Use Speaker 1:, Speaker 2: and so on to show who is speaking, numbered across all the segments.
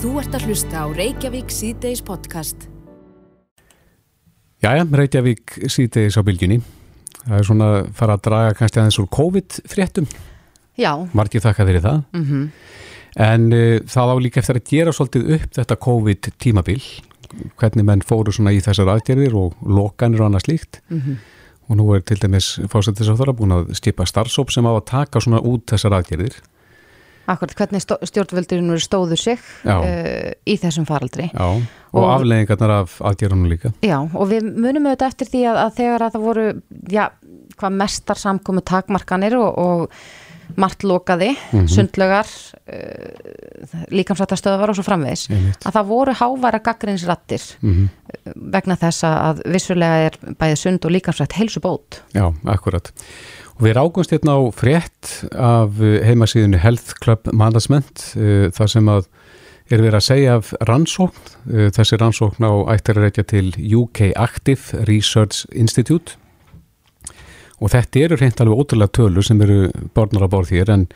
Speaker 1: Þú ert að hlusta á Reykjavík síðdeis podcast.
Speaker 2: Jæja, Reykjavík síðdeis á bylginni. Það er svona að fara að draga kannski aðeins úr COVID-fréttum.
Speaker 3: Já,
Speaker 2: Margir þakka fyrir það.
Speaker 3: mhm,
Speaker 2: En uh, það á líka eftir að gera svolítið upp þetta COVID-tímabil. Hvernig menn fóru svona í þessar aðgerðir og lokanir og annað slíkt.
Speaker 3: mhm.
Speaker 2: Og nú er til dæmis fórsættisáþara búin að skipa starfsóp sem á að taka svona út þessar aðgerðir.
Speaker 3: Akkurat hvernig stjórnvöldurinn stóðu sig uh, í þessum faraldri.
Speaker 2: Já, og,
Speaker 3: Og-
Speaker 2: afleðingarnar af aðgerðunum líka.
Speaker 3: Já, og við munum auðvitað eftir því að, að þegar að það voru, já, hvað mestar samkomu takmarkanir og, og margt lokaði,
Speaker 2: Mhm.
Speaker 3: sundlögar, uh, líkamsrættastöðvar og svo framvegis, að það voru háværa gaggrinsrattir
Speaker 2: Mm
Speaker 3: vegna þess að vissulega er bæði sund og líkamsrætt heilsubót.
Speaker 2: Já, akkurat. Við rákumst hérna á frétt af uh, heimasíðunni Health Club Management uh, þar sem að er verið að segja af rannsókn. Uh, þessi rannsókn á ættir að reykja til UK Active Research Institute og þetta eru reynd alveg ótrúlega tölur sem eru borðnar á borð hér en,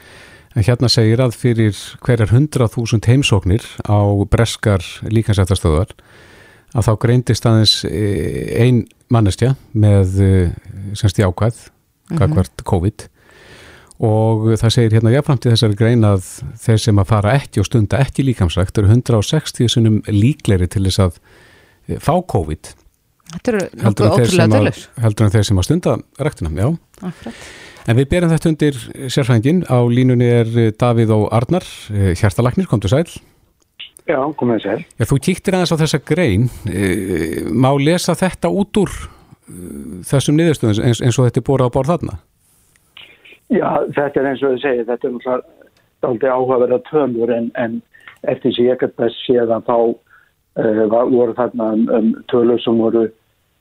Speaker 2: en hérna segir að fyrir hverjar 100.000 heimsóknir á breskar líkansættastöðar að þá greindist aðeins eh, ein mannestja með eh, semst jákvæð gagvart COVID og það segir hérna jáfnframt í þessari grein að þeir sem að fara ekki og stunda ekki líkamsrækt eru 160 sunum líkleri til þess að eh, fá COVID
Speaker 3: Þetta eru nokkuð ótrúlega
Speaker 2: sem að,
Speaker 3: tölur.
Speaker 2: heldur en þeir sem að stunda ræktina, já.
Speaker 3: Akkurat.
Speaker 2: En við berum þetta undir sérfrængin, á línunni er eh, Davíð og Arnar, eh, hjartalagnir, komdu sæl.
Speaker 4: Já, komið sér.
Speaker 2: Já, þú kíktir aðeins á þessa grein, eh, má lesa þetta út úr eh, þessum niðurstöðum eins, eins og þetta er búið á borð þarna?
Speaker 4: Já, þetta er eins og þið segir, þetta er náttúrulega aldrei áhugaverða tölur en, en eftir sem ég ekkert best séð að þá uh, voru þarna um, um tölur sem voru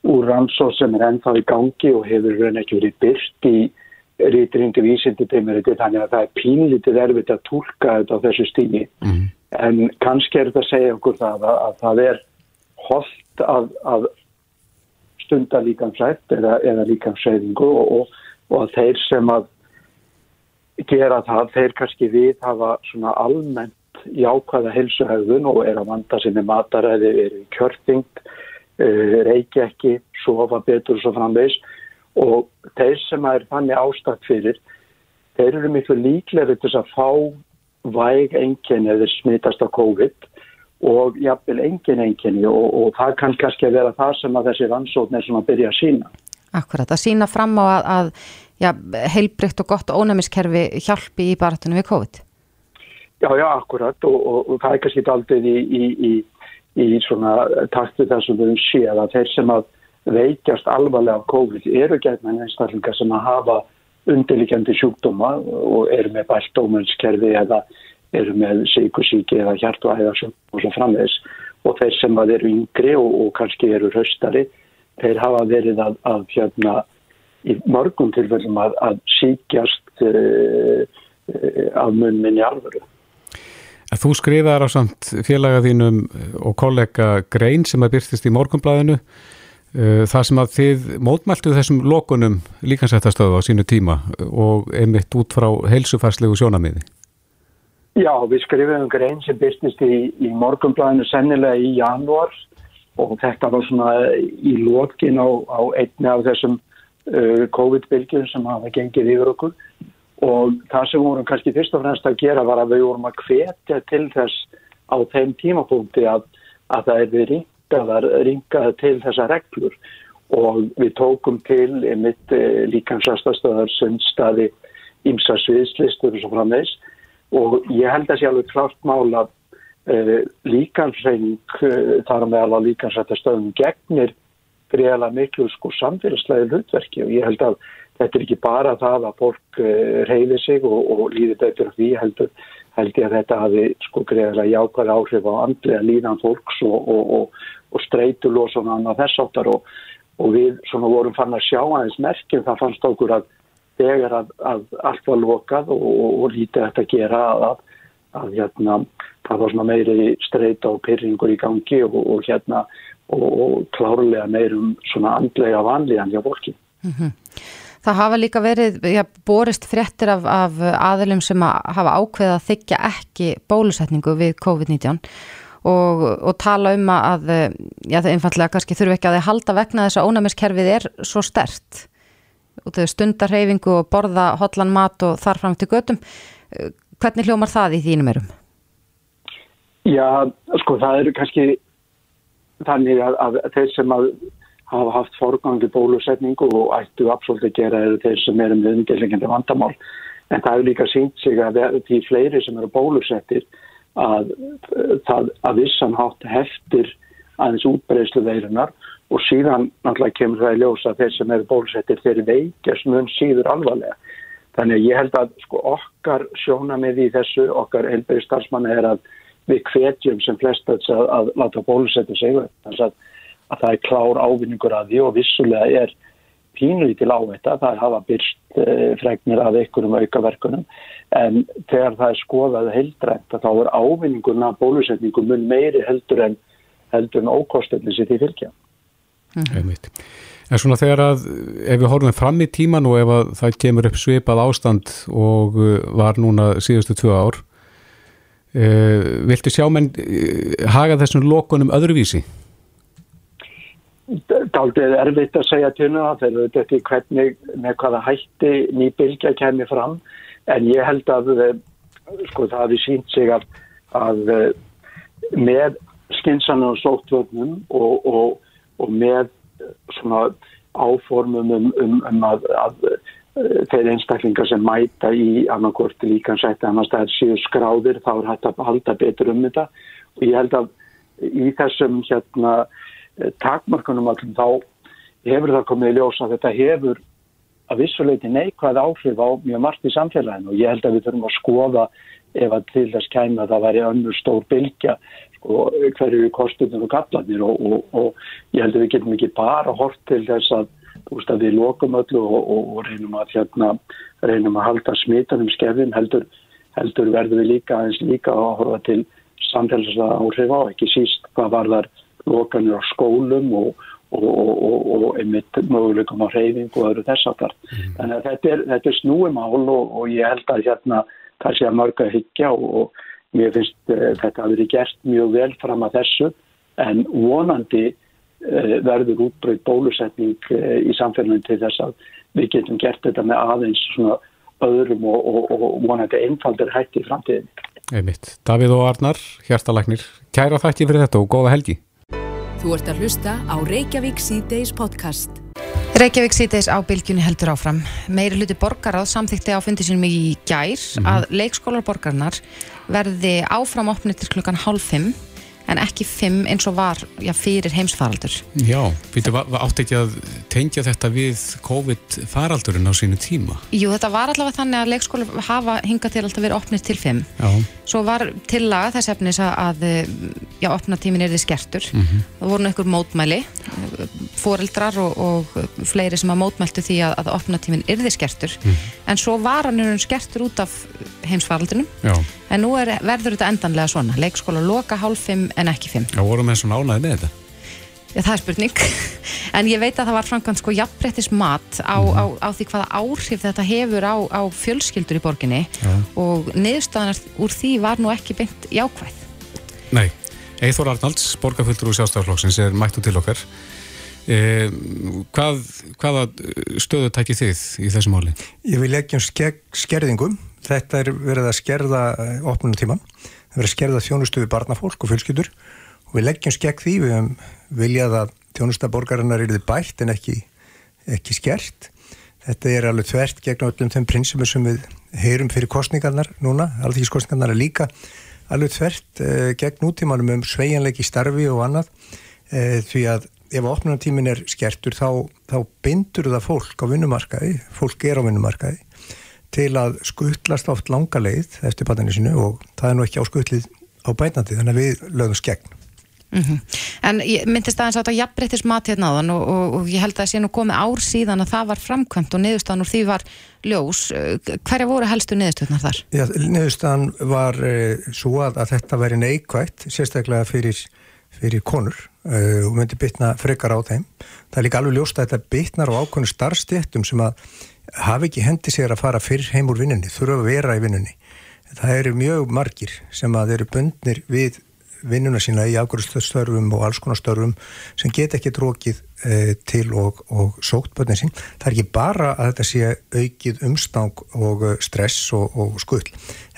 Speaker 4: úr rannsóð sem er ennþá í gangi og hefur raun ekki verið byrt í rítringi vísindi demiriti þannig að það er pínlítið erfitt að tólka þetta á þessu stími
Speaker 2: Mm.
Speaker 4: en kannski er þetta að segja okkur það að, að það er holdt að, að stunda líkansrætt eða, eða líkansræðingu og, og, og að þeir sem að gera það, þeir kannski við hafa svona almennt jákvæða helsuhauðun og er að vanda sinni mataræði, eru í kjörþyngd, uh, reiki ekki, sofa betur og svo framvegs og þeir sem er þannig ástætt fyrir, þeir eru miklu líklega til þess að fá væg enginni eða smitast á COVID og jafnvel engin enginni og, og það kann kannski að vera það sem að þessi rannsókn er svona að byrja að sína.
Speaker 3: Akkurat, að sína fram á að, að já, heilbrygt og gott ónæmiskerfi hjálpi í baratunum við COVID.
Speaker 4: Já, já, akkurat og, og, og það er kannski aldrei í, í, í, í svona taktu þessum við höfum séð að þeir sem að veikjast alvarlega af COVID eru gætna einstaklingar sem að hafa undirlikjandi sjúkdóma og eru með bæltómunskerfi eða eru með síkusíki eða hjart og æðarsjúkdóma og svo framvegs og þeir sem að eru yngri og, og kannski eru höstari, þeir hafa verið að, að hérna í mörgum tilfellum að, að síkjast uh, uh, af munn minni alvöru.
Speaker 2: En Þú skrifaðar á samt félaga þínum og kollega Grein sem að byrstist í morgunblæðinu uh, þar sem að þið mótmæltu þessum lokunum líkansættastöðu á sínu tíma og einmitt út frá heilsufærslegu sjónamiði.
Speaker 4: Já, við skrifum grein sem byrstist í, í morgunblæðinu sennilega í janúar og þetta var svona í lokin á, á einni af þessum uh, COVID-bylgjum sem hafa gengið yfir okkur. Og það sem vorum kannski fyrst og fremst að gera var að við vorum að hvetja til þess á þeim tímapunkti að, að það er við ringaðar, ringaðar til þessa reglur. Og við tókum til mitt uh, líkansastastöðar sundstaði ímsa sviðslistur og svo framvegs og ég held að sé alveg klart mál að uh, líkansreining uh, þar meðal að líkansrættastöðum gegnir greiðalega miklu sko samfélagslega hlutverki. Og ég held að þetta er ekki bara það að fólk uh, reyði sig og, og líði betur því heldur held ég að þetta hafi sko greiðalega jákvæð áhrif á andlega líðan fólks og, og, og, streytulós og annað þess áttar og, og við svona vorum fann að sjá aðeins merkjum það fannst okkur að þegar að, að allt var lokað og, og, lítið þetta að gera að, að, hérna, það var meiri streyta og pyrringur í gangi og, og hérna og, klárlega meirum andlega vanlíðan hjá fólki.
Speaker 3: Það hafa líka verið, já, borist fréttir af, af aðilum sem að hafa ákveða að þykja ekki bólusetningu við COVID-19 og, og tala um að, já það einfallega kannski þurfi ekki að þið halda vegna þess að ónæmiskerfið er svo stert og þau stundar reyfingu og borða hotlan mat og þar fram til götum. Hvernig hljómar það í þínum erum?
Speaker 4: Já, sko það eru kannski þannig að, að þeir sem að hafa haft forgangi bólusetningu og ættu absolutt að gera eru þeir sem eru með undirlegjandi vandamál. En það er líka sínt sig að því fleiri sem eru bólusettir að að vissan hátt heftir aðeins útbreyslu veirunar og síðan náttúrulega kemur það í ljósa þeir sem eru bólusettir þeir veikjast mun síður alvarlega. Þannig að ég held að sko okkar sjónamið í þessu, okkar helbæri starfsmanna er að við hvetjum sem flest að, að láta bólusetja sig. Þannig að að það er klár ávinningur að því og vissulega er pínlítil á þetta, það hafa byrst eh, fregnir af einhverjum aukaverkunum en þegar það er skoðað heildrænt að þá er ávinningurna bólusetningum mun meiri heldur en heldur en ókostinni sitt í fylgja.
Speaker 2: Mm. En svona þegar að ef við horfum fram í tíman og ef það kemur upp svipað ástand og uh, var núna síðustu tvö ár uh, viltu sjá menn uh, haga þessum lokunum öðruvísi?
Speaker 4: Daldið erfitt að segja til það þegar þetta er hvernig með hvaða hætti nýbylgja kemur fram en ég held að eh, sko það hafi sínt sig að, að eh, með skinsanum og sóttvögnum og, og, og með svona áformum um, um, um að, að eh, þeir einstaklingar sem mæta í annarkorti líkansætti annars það er síðu skráðir þá er hægt að halda betur um þetta. Og ég held að í þessum hérna Eh, takmarkunum allum þá hefur það komið í ljós að þetta hefur að vissuleiti neikvæð áhrif á mjög margt í samfélaginu. Og ég held að við þurfum að skoða ef að til þess kæma að það væri önnur stór bylgja sko, hverju kostunir og gallanir og, og, og ég held að við getum ekki bara hort til þess að, veist, að við lokum öllu og, og reynum að hérna, reynum að halda smitanum skefin heldur, heldur verður við líka aðeins líka að horfa til samfélagslega áhrif á ekki síst hvað var þar lokanir á skólum og, og, og, og einmitt möguleikum á reyfing og öðru þess aftar. Mm. Þannig að þetta er, þetta er snúi mál og ég held að hérna það sé að mörg að hyggja og mér finnst uh, þetta að verið gert mjög vel fram að þessu en vonandi uh, verður útbreyt bólusetning uh, í samfélagin til þess að við getum gert þetta með aðeins svona öðrum og vonandi einfaldir hætti í framtíðin.
Speaker 2: Einmitt. Davíð og Arnar, hjartalæknir, kæra þætti fyrir þetta og góða helgi.
Speaker 1: Þú ert að hlusta á Reykjavík C-Days podcast.
Speaker 3: Reykjavík C-Days á bylgjunni heldur áfram. Meiri hluti borgaráð samþykti á fundi sinum í gær mm -hmm. að leikskólar borgarnar verði áfram opnið til klukkan hálf fimm en ekki fimm eins og var já, fyrir heimsfaraldur.
Speaker 2: Já, við áttu ekki að tengja þetta við COVID-faraldurinn á sínu tíma.
Speaker 3: Jú, þetta var allavega þannig að leikskóla hafa hingað til alltaf verið opnið til fimm. Já. Svo var tillaga þess efnis að já, opnatímin er þið skertur. Mm -hmm. Það voru einhver mótmæli, foreldrar og, og fleiri sem að mótmæltu því að, að opnatímin er þið skertur. Mm -hmm. En svo var hann skertur út af heimsfaraldunum. Já. En nú er, verður þetta endanlega svona. Leikskóla loka hálf fimm en ekki fimm.
Speaker 2: Já, vorum við svona ánaði með þetta?
Speaker 3: Já, það er spurning. en ég veit að það var framkvæmt sko jafnbrettis mat á, mm. á, á því hvaða áhrif þetta hefur á, á fjölskyldur í borginni Já. og niðurstaðanar úr því var nú ekki beint jákvæð.
Speaker 2: Nei, Eithor Arnalds, borgarfylgur úr sjálfstæðarflokksins er mættu til okkar. Eh, hvað, hvaða stöðu tækir þið í þessu máli?
Speaker 5: Ég vil ekki um skerðingum. Þetta er verið að skerða eh, opnunutíman. Það verið að skerða þjónustu við barnafólk og fjölskyldur. Og við leggjum skegg því við höfum viljað að tjónustaborgarinnar eru þið bætt en ekki, ekki skert. Þetta er alveg þvert gegn öllum þeim prinsipum sem við heyrum fyrir kostningarnar núna, alþýgiskostningarnar er líka. Alveg þvert eh, gegn nútímanum um sveianleiki starfi og annað. Eh, því að ef opnartímin er skertur þá, þá bindur það fólk á vinnumarkaði, fólk er á vinnumarkaði til að skuttlast oft langa leið eftir pataninu sinu og það er nú ekki á skuttlið á bænandi þannig að við lögum skegn.
Speaker 3: Mm -hmm. En ég myndist aðeins á þetta jafnbreyttis mat hérna á þann og, og, og ég held að það sé nú komið ár síðan að það var framkvæmt og niðurstaðan úr því var ljós. Hverja voru helstu niðurstöðnar þar?
Speaker 5: Já, niðurstaðan var uh, svo að, að þetta veri neikvægt, sérstaklega fyrir, fyrir konur uh, og myndi bytna frekar á þeim. Það er líka alveg ljóst að þetta bytnar á ákveðinu starfstéttum sem að hafi ekki hendi sér að fara fyrr heim úr vinnunni, þurfa að vera í vinnunni. Það eru mjög margir sem að eru bundnir við vinnuna sína í afgjörðstörfum og alls konar störfum sem get ekki drókið e, til og, og sókt bönnin sín. Það er ekki bara að þetta sé aukið umstang og eh, stress og, og skull.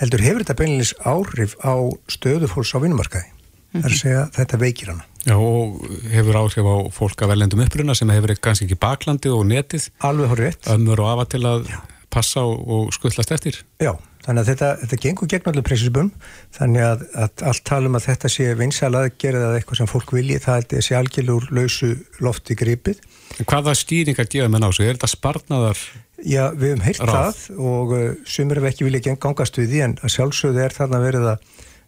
Speaker 5: Heldur hefur þetta beinleins áhrif á stöðufólks á vinnumarkaði. Mm -hmm. Það er að segja að þetta veikir hana.
Speaker 2: Já og hefur áhrif á fólk að veljendum uppruna sem hefur kannski ekki baklandi og netið.
Speaker 5: Alveg horrið rétt.
Speaker 2: Ömmur og afa til að Já. passa og, og skullast eftir.
Speaker 5: Já. Þannig að þetta, þetta gengur gegn allir prinsipum, þannig að, að allt talum að þetta sé vinsalað gerðið að eitthvað sem fólk vilji, það sé algjörlur lausu lofti gripið.
Speaker 2: Hvaða stýringar gefa með násu? Er þetta sparnaðar ráð?
Speaker 5: Já, við hefum heilt það og uh, sumir hef ekki viljað gangast við því en sjálfsögðu er þarna verið að,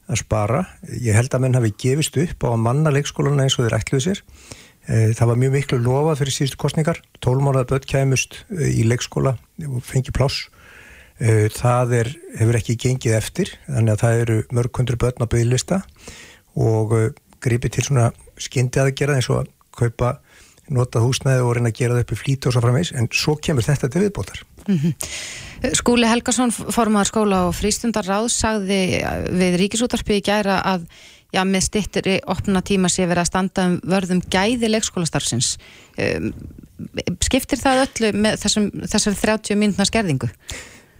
Speaker 5: að spara. Ég held að menn hafi gefist upp á að manna leikskóluna eins og þeir ætluð sér. Uh, það var mjög miklu lofað fyrir síðustu kostningar. Tólmónað börn kæmust uh, í leikskóla og fengi pláss Eh, það er, hefur ekki gengið eftir þannig að það eru mörg hundru börn á bygglista og gripið til svona skyndi aðgerða eins og að kaupa notað húsnæði og reyna að gera það upp í flíti og svo framvegs en svo kemur þetta til viðbótar mm
Speaker 3: -hmm. Skúli Helgason formadur skóla og frístundar ráð sagði við Ríkisútarpi í gæra að já, með stittri opna tíma sé verið að standa um vörðum gæði leikskólastarfsins um, skiptir það öllu með þessum, þessari 30 mínutna skerðingu?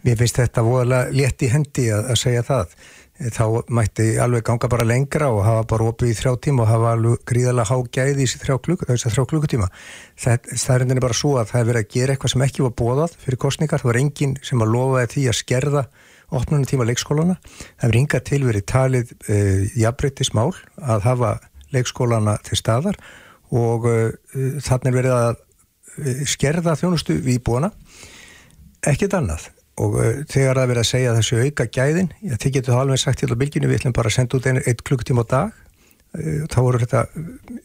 Speaker 5: Mér finnst þetta voðalega létt í hendi að, að segja það. Þá mætti alveg ganga bara lengra og hafa bara opið í þrjá tíma og hafa alveg gríðalega hágæði í þessi þrjá, kluk, þrjá klukkutíma. Það, er bara svo að það er verið að gera eitthvað sem ekki var bóðað fyrir kostningar. Það var enginn sem að lofaði því að skerða opnunum tíma leikskólana. Það er yngar til verið talið uh, eh, jafnbreytismál að hafa leikskólana til staðar og uh, þannig verið að skerða þjónustu við búana. Ekkert annað og uh, þegar það verið að segja þessu auka gæðin, ég þið getur þá alveg sagt til á bylginu, við ætlum bara að senda út einu eitt klukkutíma á dag, uh, þá voru þetta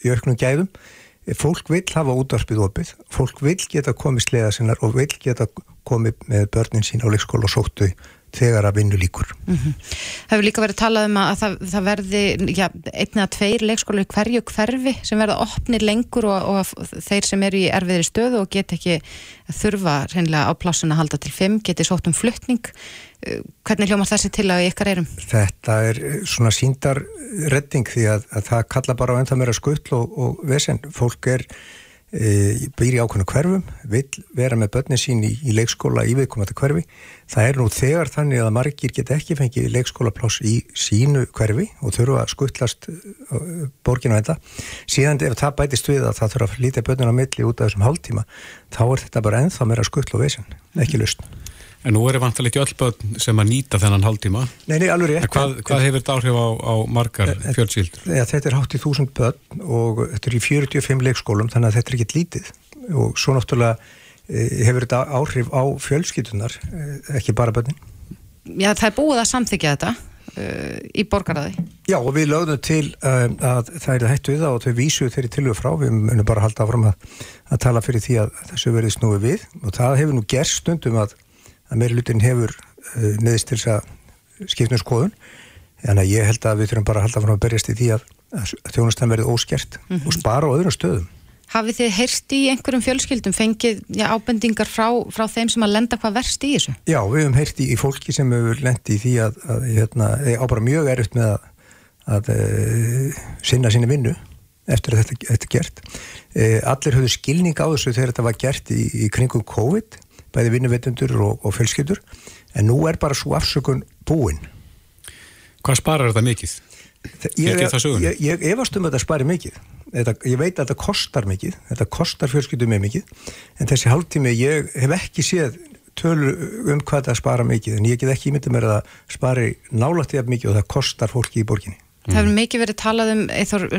Speaker 5: í auknum gæðum. Fólk vil hafa útvarpið opið fólk vil geta komið sleða sinnar og vil geta komið með börnin sín á leikskóla og sóttu þegar að vinnu líkur. Mm -hmm.
Speaker 3: Það hefur líka verið talað um að það, það verði já, einna tveir leikskóla hverju hverfi sem verða opnir lengur og, og þeir sem eru í erfiðri stöðu og get ekki þurfa reynilega á plásun að halda til fimm, geti sótt um fluttning. Hvernig hljómar þessi til að ykkar erum?
Speaker 5: Þetta er svona síndar redding því að, að það kalla bara á ennþá meira skull og, og vesen. Fólk er e, býr í ákveðinu hverfum, vil vera með börnin sín í, í leikskóla í viðkomandi hverfi. Það er nú þegar þannig að margir geta ekki fengið leikskólapláss í sínu hverfi og þurfa að skuttlast e, borginu að þetta. Síðan ef það bætist við að það þurfa að lítið börnin á milli út af þessum hálftíma, þá er þetta bara ennþá meira skull og vesen, ekki lust.
Speaker 2: En nú er vantilega ekki öll börn sem að nýta þennan hálftíma.
Speaker 5: Nei, nei, alveg rétt.
Speaker 2: Hvað, hvað hefur þetta áhrif á, á margar fjöldsýldur?
Speaker 5: Ja, þetta er hátt í þúsund börn og þetta er í 45 leikskólum þannig að þetta er ekkit lítið og svo náttúrulega e, hefur þetta áhrif á fjölskytunar, e, ekki bara börnin.
Speaker 3: Já, það er búið að samþykja þetta uh, í borgarraði.
Speaker 5: Já, og við lögðum til uh, að það er hættu við það og þau vísu þeirri til og frá, við munum bara halda áfram að, að tala fyrir því að þessu verið snúi við og það hefur nú gerst stundum að að meiri lutin hefur uh, neðist til þess að skipna skoðun en ég held að við þurfum bara að halda frá að berjast í því að, að þjónustan verið óskert mm -hmm. og spara á öðrum stöðum
Speaker 3: Hafið þið heyrst í einhverjum fjölskyldum fengið já, ábendingar frá, frá þeim sem að lenda hvað verst í þessu?
Speaker 5: Já, við hefum heyrst í, í fólki sem hefur lendi í því að, að hérna, á bara mjög erfitt með að, að e, sinna sinni vinnu eftir að þetta, þetta gert. E, allir höfðu skilning á þessu þegar þetta var gert í, í kringum COVID bæði vinnuveitundur og, og fjölskyldur. En nú er bara svo afsökun búin.
Speaker 2: Hvað sparar þetta mikið?
Speaker 5: Ég, ég, ég efast um að þetta spari mikið. Þetta, ég veit að þetta kostar mikið. Þetta kostar fjölskyldum með mikið. En þessi hálftími ég hef ekki séð tölur um hvað það spara mikið. En ég get ekki ímyndið mér að spari nálægt ég mikið og það kostar fólki í borginni
Speaker 3: Það hefur mikið verið talað um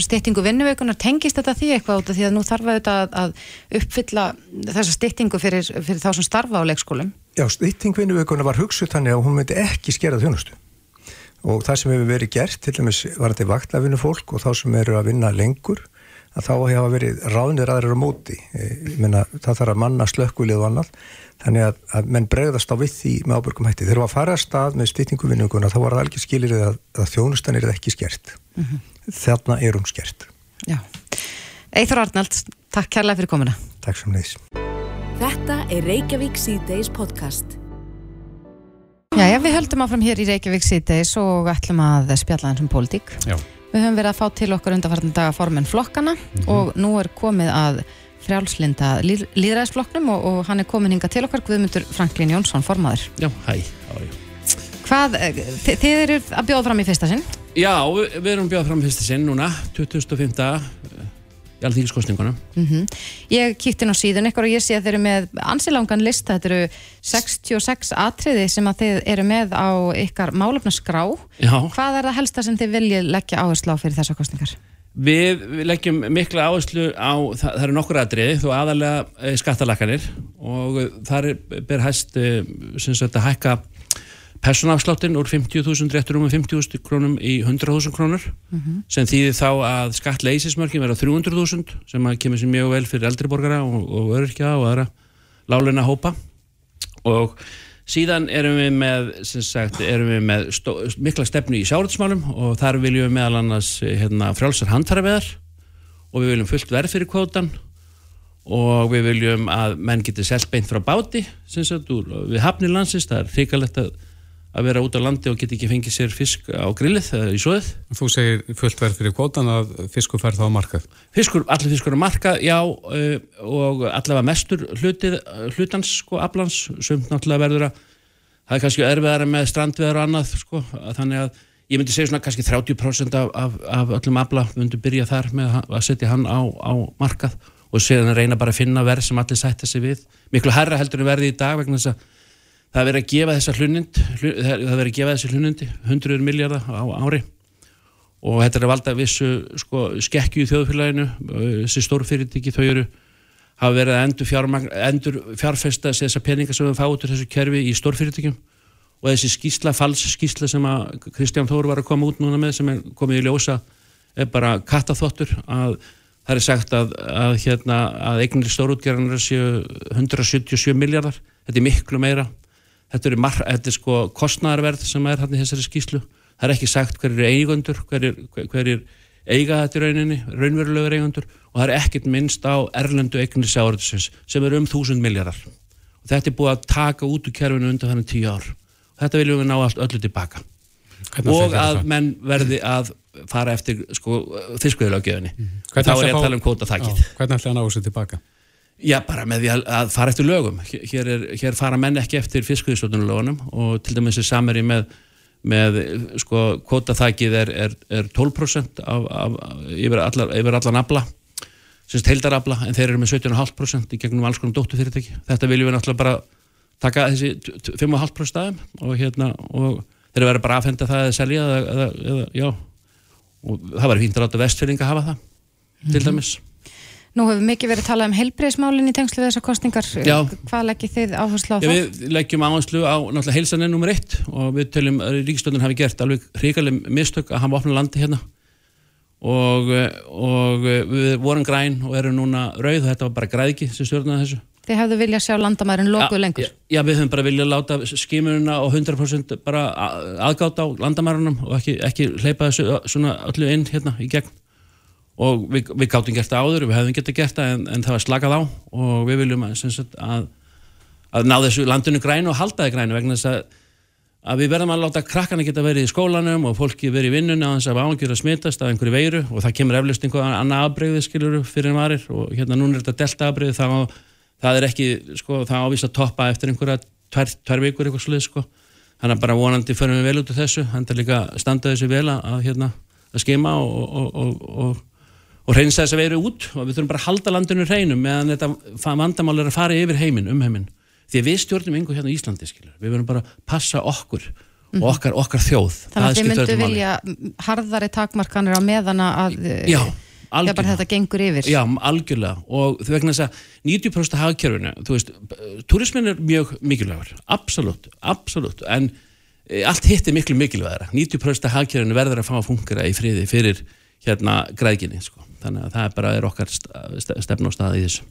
Speaker 3: styrtingu vinnuveikunar, tengist þetta því eitthvað út af því að nú þarf að, að uppfylla þessa styrtingu fyrir, fyrir þá sem starfa á leikskólum?
Speaker 5: Já, styrting vinnuveikunar var hugsuð þannig að hún myndi ekki skera þjónustu. Og það sem hefur verið gert, til dæmis var þetta vaktlafinnu fólk og þá sem eru að vinna lengur að þá hefa verið ráðnir aðrir á móti, ég menna það þarf að manna slökkvilið og annað þannig að, að menn bregðast á við því með ábyrgum hætti. Þegar maður fara að stað með stýtninguvinninguna þá var það alveg skilir að, að þjónustan er ekki skert. Mm -hmm. Þarna er hún skert.
Speaker 3: Já. Eithor Arnald, takk kærlega fyrir komuna.
Speaker 5: Takk sem neðis.
Speaker 1: Þetta er Reykjavík C-Days podcast.
Speaker 3: Já, já, við höldum áfram hér í Reykjavík C-Days og ætlum að spjalla eins um pólitík.
Speaker 2: Já.
Speaker 3: Við höfum verið að fá til okkar undarfartan daga formen flokkana og nú er komið að frjálslinda líð, líðræðisflokknum og, og hann er komin hinga til okkar Guðmundur Franklín Jónsson, formaður.
Speaker 6: Já, hæ.
Speaker 3: Hvað, eh, þi, þið eru að bjóða fram í fyrsta sinn?
Speaker 6: Já, við, erum bjóðað fram fyrsta sinn núna, 2005. alþingiskostningunum.
Speaker 3: Mm Ég kíkti nú síðan ykkur og ég sé að þeir eru með ansilangan lista, þetta eru 66 atriði sem að þið eru með á ykkar málefnaskrá.
Speaker 6: Já,
Speaker 3: Hvað er það helsta sem þið viljið leggja áherslu á fyrir þessar kostningar?
Speaker 6: við, við leggjum mikla áherslu á, það, það eru nokkur atriði, þó aðalega e, skattalakanir og eh, þar er, ber hæst e, sem sagt að hækka personafsláttin úr 50.000 réttur um 50.000 krónum í 100.000 krónur sem þýðir þá að skattleysismörkin verða 300.000 sem kemur sér mjög vel fyrir eldriborgara og, og öryrkja og aðra láleina hópa og síðan erum við með, sagt, erum við með stó, mikla stefnu í sjáratsmálum og þar viljum við meðal annars hérna, frjálsar handfæraveðar og við viljum fullt verð fyrir kvótan og við viljum að menn geti selt beint frá báti sagt, úr, við hafnir landsins, það er hrikalegt að, að vera út á landi og geti ekki fengið sér fisk á grillið eða í svoðið
Speaker 2: Þú segir fullt verð fyrir kvotan að fiskur fær þá markað.
Speaker 6: Fiskur, allir fiskur á marka, já uh, og allavega mestur hlutið, hlutans, sko, aflans. Sumt náttúrulega verður að það er kannski erfiðara með strandveðar og annað sko, að þannig að ég myndi segja svona kannski 30% af, af, af öllum afla myndi byrja þar með að setja hann á, á markað og séðan reyna bara að finna verð sem allir sætta sig við. Miklu herra heldur en verði í dag vegna þess að það er verið að gefa þessa hlunind það er verið að gefa þessi hlunundi 100 miljardar á ári. Og þetta er að valda vissu sko, skekkju í þjóðfélaginu þessi stórfyrirtæki þau eru hafa verið að endur, fjármagn, endur fjárfesta þessar peningar sem við fá út úr þessu kerfi í stórfyrirtækjum. Og þessi skísla, fals skísla sem að Kristján Þóru var að koma út núna með sem er komið í ljósa er bara kattaþottur að það er sagt að, að, hérna, að eignir stórútgerðanar séu 177 miljardar þetta er miklu meira þetta er, mar, þetta er sko kostnæðarverð sem er hérna í þessari skíslu það er ekki sagt hver er eigundur hver er, hver er eiga þetta í rauninni raunverulegur eigundur og það er ekkert minnst á erlendu eignir sjáurðsins sem er um 1000 miljardar og þetta er búið að taka út úr kerfinu undan þannig 10 ár. Og þetta viljum við ná allt öllu tilbaka
Speaker 2: Hvernig
Speaker 6: og að
Speaker 2: þetta?
Speaker 6: menn verði að fara eftir sko, þiskveðilagjöðinni
Speaker 2: Hvernig
Speaker 6: þá
Speaker 2: ætli
Speaker 6: er ég
Speaker 2: að
Speaker 6: tala um kvóta þakkið
Speaker 2: Hvernig ætla að ná þessu tilbaka?
Speaker 6: Já, bara með því að, að fara eftir lögum. Hér, er, hér fara menn ekki eftir fiskviðsvöldunulögunum og til dæmis er samari með, með sko, kvótaþækið er, er, er 12% af, af, yfir, allar, yfir allan afla, semst heildarafla, en þeir eru með 17,5% í gegnum alls konar dótturfyrirtæki. Þetta viljum við náttúrulega bara taka þessi 5,5% staðum og, hérna, og þeir verður bara að afhenda það eða selja eða, eða, eða, já. Og það var fínt að láta vestfyrringa hafa það, til dæmis.
Speaker 3: Nú hefur mikið verið talað um heilbreyðismálinn í tengslu við þessar kostningar.
Speaker 6: Já.
Speaker 3: Hvað leggir þið áherslu á
Speaker 6: Já,
Speaker 3: það?
Speaker 6: við leggjum áherslu á náttúrulega heilsan er nummer eitt og við töljum að ríkistöndin hafi gert alveg hrikaleg mistök að hafa opnað landi hérna og, og við vorum græn og erum núna rauð og þetta var bara græðki sem stjórnaði þessu
Speaker 3: Þið hefðu viljað sjá landamærin lokuð lengur.
Speaker 6: Já, við höfum bara viljað láta skimurina og 100% bara a- aðgátt á landamærunum og ekki, ekki hleypa þessu öllu inn hérna í gegn og við, við gáttum gert það áður, við hefðum getið gert það en, en það var slakað á. Og við viljum að, sagt, að, að ná þessu landinu grænu og halda það grænu vegna þess að, að við verðum að láta krakkana geta verið í skólanum og fólki verið í vinnunni á þess að áhengjur að smitast af einhverju veiru. Og það kemur eflust einhver annað afbreyði skilur fyrir en varir. Og hérna núna er þetta delta afbreyði þá það er ekki, sko, það ávist að toppa eftir einhverja tvær, tvær vikur eitthvað slið, sko. Þannig að bara vonandi förum við vel út úr þessu þannig að líka standa þessu vel að, að hérna, að skema og, og, og, og og reynsa þess að veru út og við þurfum bara að halda landinu hreinum meðan þetta vandamál er að fara yfir heiminn, um heiminn því að við stjórnum yngur hérna í Íslandi skilur. við verðum bara að passa okkur og okkar, okkar þjóð
Speaker 3: Mhm. Þannig að þið myndu vilja harðari takmarkanir á meðana að eh,
Speaker 6: já, algjörlega
Speaker 3: þetta gengur yfir.
Speaker 6: Já, algjörlega og þú vegna þess að 90% af hagkerfinu, þú veist, turismin er mjög mikilvægur, absolutt, absolutt, en e, allt hitt er miklu mikilvægara. 90% af hagkerfinu verður að fá að fungera í friði fyrir hérna græðginni, sko. Þannig að það er bara er okkar st- st- stefn og stað í þessu.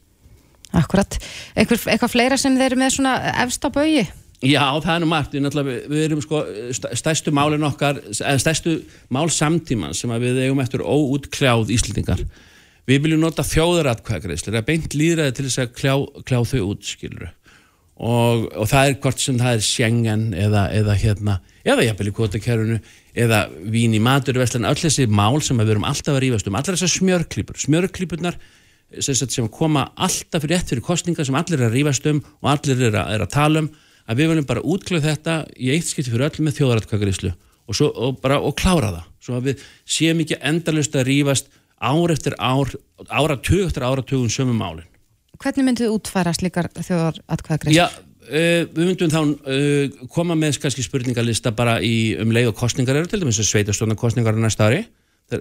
Speaker 3: Akkurat. Einhver, eitthvað fleira sem þeir eru með svona efst á baugi?
Speaker 6: Já, það er nú margt, við, við, erum sko st- stærstu málin okkar, eða stærstu mál samtíman sem við eigum eftir óútkljáð Íslendingar. við viljum nota þjóðaratkvæðagreislir að beint líðræði til þess að kljá, kljá þau út skilur og, og það er hvort sem það er sjengan eða, eða hérna eða jafnvel í kvotakerfinu eða vín í maturveslan, öll þessi mál sem við erum alltaf að rífast um, allar þessar smjörklípur smjörklípurnar sem, sem koma alltaf rétt fyrir kostninga sem allir er að rífast um og allir er að, er að tala um að við viljum bara útklöð þetta í eitt skipti fyrir öll með þjóðaratkvæðagreislu og, og bara og klára það svo að við séum ekki endalust að rífast ár eftir ár áratug eftir áratugum sömum málin
Speaker 3: Hvernig myndið þið útfæra slikar þjóðaratkvæðagreislu?
Speaker 6: Uh, við myndum þá uh, koma með kannski spurningalista bara í um leið og kostningar eru til dæmis að sveitastóna kostningar er næsta ári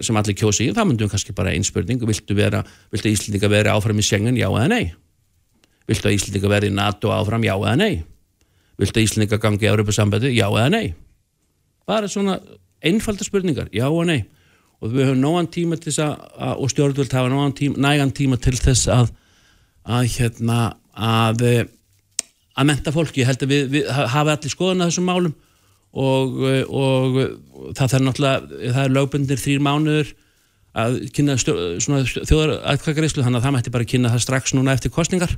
Speaker 6: sem allir kjósi í, þá myndum við kannski bara einn spurning viltu, viltu Íslandika vera áfram í Schengen, já eða nei? Viltu að Íslandika vera í NATO áfram, já eða nei? Viltu að Íslandika gangi í Európa-sambandi, já eða nei? Bara svona einfalda spurningar, já og nei. Og við höfum nógan tíma til þess að og stjórnvöld hafa nógan tíma, nægan tíma til þess að að hérna að að menta fólki, ég held að við, við hafa allir skoðan að þessum málum og, og það er náttúrulega það er lögbundir þrýr mánuður að kynna þjóðar aðkvækaríslu, þannig að það mætti bara kynna það strax núna eftir kostningar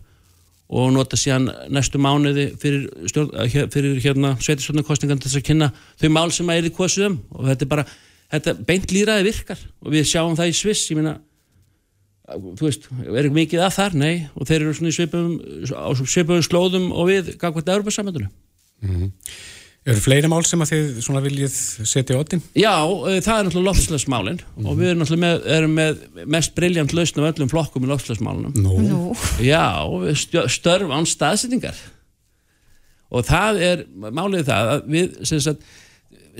Speaker 6: og nota síðan næstu mánuði fyrir, fyrir hérna sveitisvöldnarkostningan til þess að kynna þau mál sem að er í kosum og þetta er bara, þetta beint líraði virkar og við sjáum það í Sviss, ég minna þú veist, er ekki mikið að þar, nei og þeir eru svona í svipum á svipum slóðum og við gangvært að Európa samhandlu mm
Speaker 2: -hmm. Eru fleiri mál sem að þið svona viljið setja í ottin?
Speaker 6: Já, það er náttúrulega lofslagsmálinn mm -hmm. og við erum náttúrulega með, erum með mest brilljant lausn af öllum flokkum í lofslagsmálunum
Speaker 2: Nú no.
Speaker 6: Já, störf án staðsetningar og það er málið það að við sagt,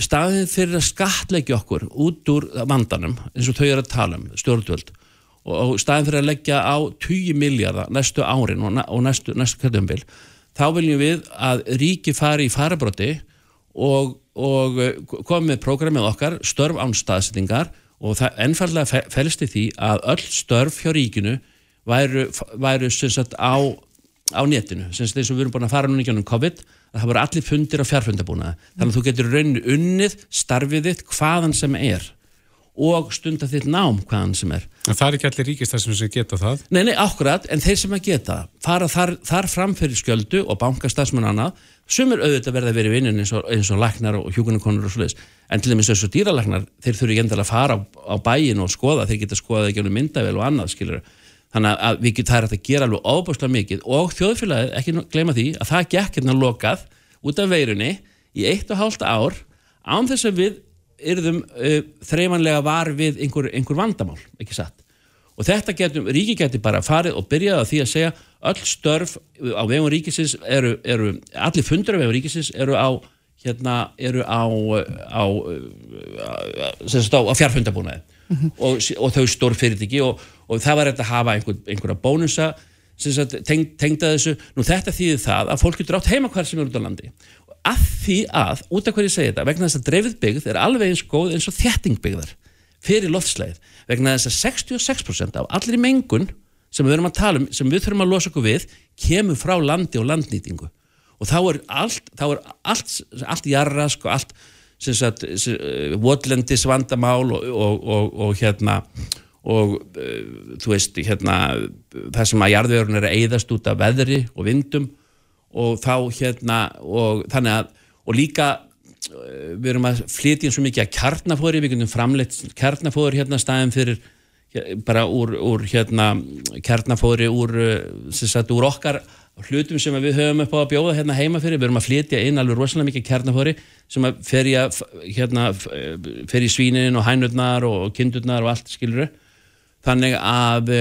Speaker 6: staðið fyrir að skatleggja okkur út úr vandanum eins og þau eru að tala um, stjórnvöld og staðin fyrir að leggja á 20 miljardar næstu árin og næstu, næstu kjöldumbil þá viljum við að ríki fari í farabróti og, og eh, koma með prógramið okkar störf án staðsettingar og það ennfallega fælst í því að öll störf hjá ríkinu væru, væru sagt, á, á netinu, sem þess að við erum búin að fara núna ekki ánum COVID, að það voru allir fundir á fjárfundabúnaði, þannig að þú getur rauninu unnið starfið þitt hvaðan sem er og stunda þitt nám hvaðan sem er.
Speaker 2: En það er ekki allir ríkistæðsum sem geta það?
Speaker 6: Nei, nei, akkurat, en þeir sem að geta fara þar, þar framfyrir skjöldu og bankastæðsmann annað, sem er auðvitað verða að vera í vinnin eins og, eins og læknar og hjúkunarkonur og svoleiðis, en til dæmis þessu dýralæknar þeir þurfi ekki endilega að fara á, á bæin og skoða, þeir geta skoðað ekki um myndavel og annað, skilur. Þannig að við getum það að gera alveg óbúslega mikið og þjóðfélagið, ekki gleyma því að það gekk hérna lokað út af veirunni í eitt og hálft ár án þess að við yrðum uh, þreifanlega var við einhver, einhver vandamál, ekki satt? Og þetta getum, ríki getur bara farið og byrjað að því að segja öll störf á vegum ríkisins eru, eru allir fundur á vegum ríkisins eru á hérna, eru á á, á, á fjárfundabúnaði mm -hmm. og, og þau stór fyrir ekki og, og það var að hafa einhver, einhverja bónusa tengda teng, þessu, nú þetta þýðir það að fólk getur átt heima hver sem er út á landi að því að, út af hverju ég segi þetta vegna þess að dreifð byggð er alveg eins góð eins og þjættingbyggðar fyrir loftslæð vegna þess að 66% af allir mengun sem við um sem við þurfum að losa okkur við kemur frá landi og landnýtingu. Og þá er allt, þá er allt, allt jarrask og allt votlendis vandamál og, og, og, og hérna og uh, þú veist hérna það sem að jarðvörun er að eyðast út af veðri og vindum og þá hérna og þannig að og líka eh, við erum að flytja eins og mikið að kjarnafóri við getum framleitt kjarnafóri hérna staðin fyrir bara úr, úr hérna kjarnafóri úr, eh, sagt, úr okkar hlutum sem við höfum upp á að bjóða hérna heima fyrir, við erum að flytja inn alveg rosalega mikið kjarnafóri sem að fer í, hérna, fer í svínin og hænurnar og kindurnar og allt skiluru þannig að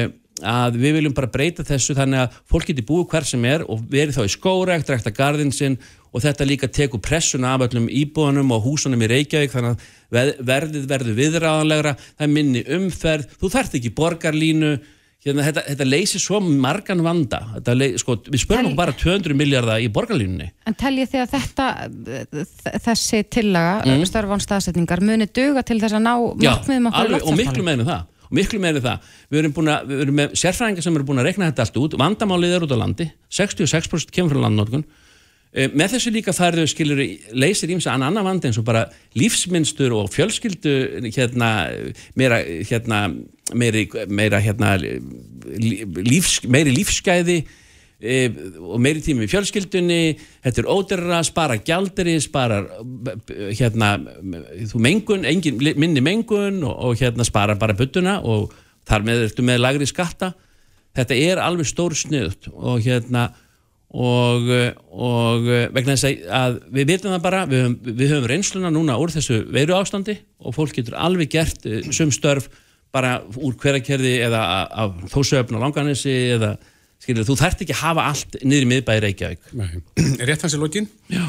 Speaker 6: að við viljum bara breyta þessu þannig að fólk getur búið hver sem er og verið þá í skórekt, rækta gardinn sinn og þetta líka tekur pressuna af öllum íbúðunum og húsunum í Reykjavík þannig að verðið verður viðráðanlegra það er minni umferð, þú þarft ekki borgarlínu, hérna, þetta, þetta leysir svo margan vanda leið, sko, við spörum bara 200 miljardar í borgarlínunni.
Speaker 3: En teljið þið að þetta þessi tillaga mm. störfán staðsetningar muni duga til þess að ná
Speaker 6: markmiðum okkur og miklu meðinu það miklu meiri það, við erum, að, við erum með sérfræðingar sem eru búin að rekna þetta allt út, vandamálið er út á landi. 66% kemur frá landnótkun Eh, með þessu líka færðu skilur leysir ímsa annan annan vandi eins og bara lífsmynstur og fjölskyldu hérna meira hérna meiri, meira hérna lífs, meiri lífsgæði og meiri tími í fjölskyldunni. Þetta er óderra, spara gjalderi spara hérna þú mengun, engin, minni mengun og, og hérna spara bara byttuna og þar með ertu með lagri skatta. Þetta er alveg stór sniðut og hérna og, og vegna þess að við vitum það bara, við höfum, við höfum reynsluna núna úr þessu veiru ástandi og fólk getur alveg gert eh, sum störf bara úr hverakerði eða af þósöfn og langanissi eða skilur, þú þarft ekki að hafa allt niður í miðbæri Reykjavík.
Speaker 2: Rétt hans í lógin? Já.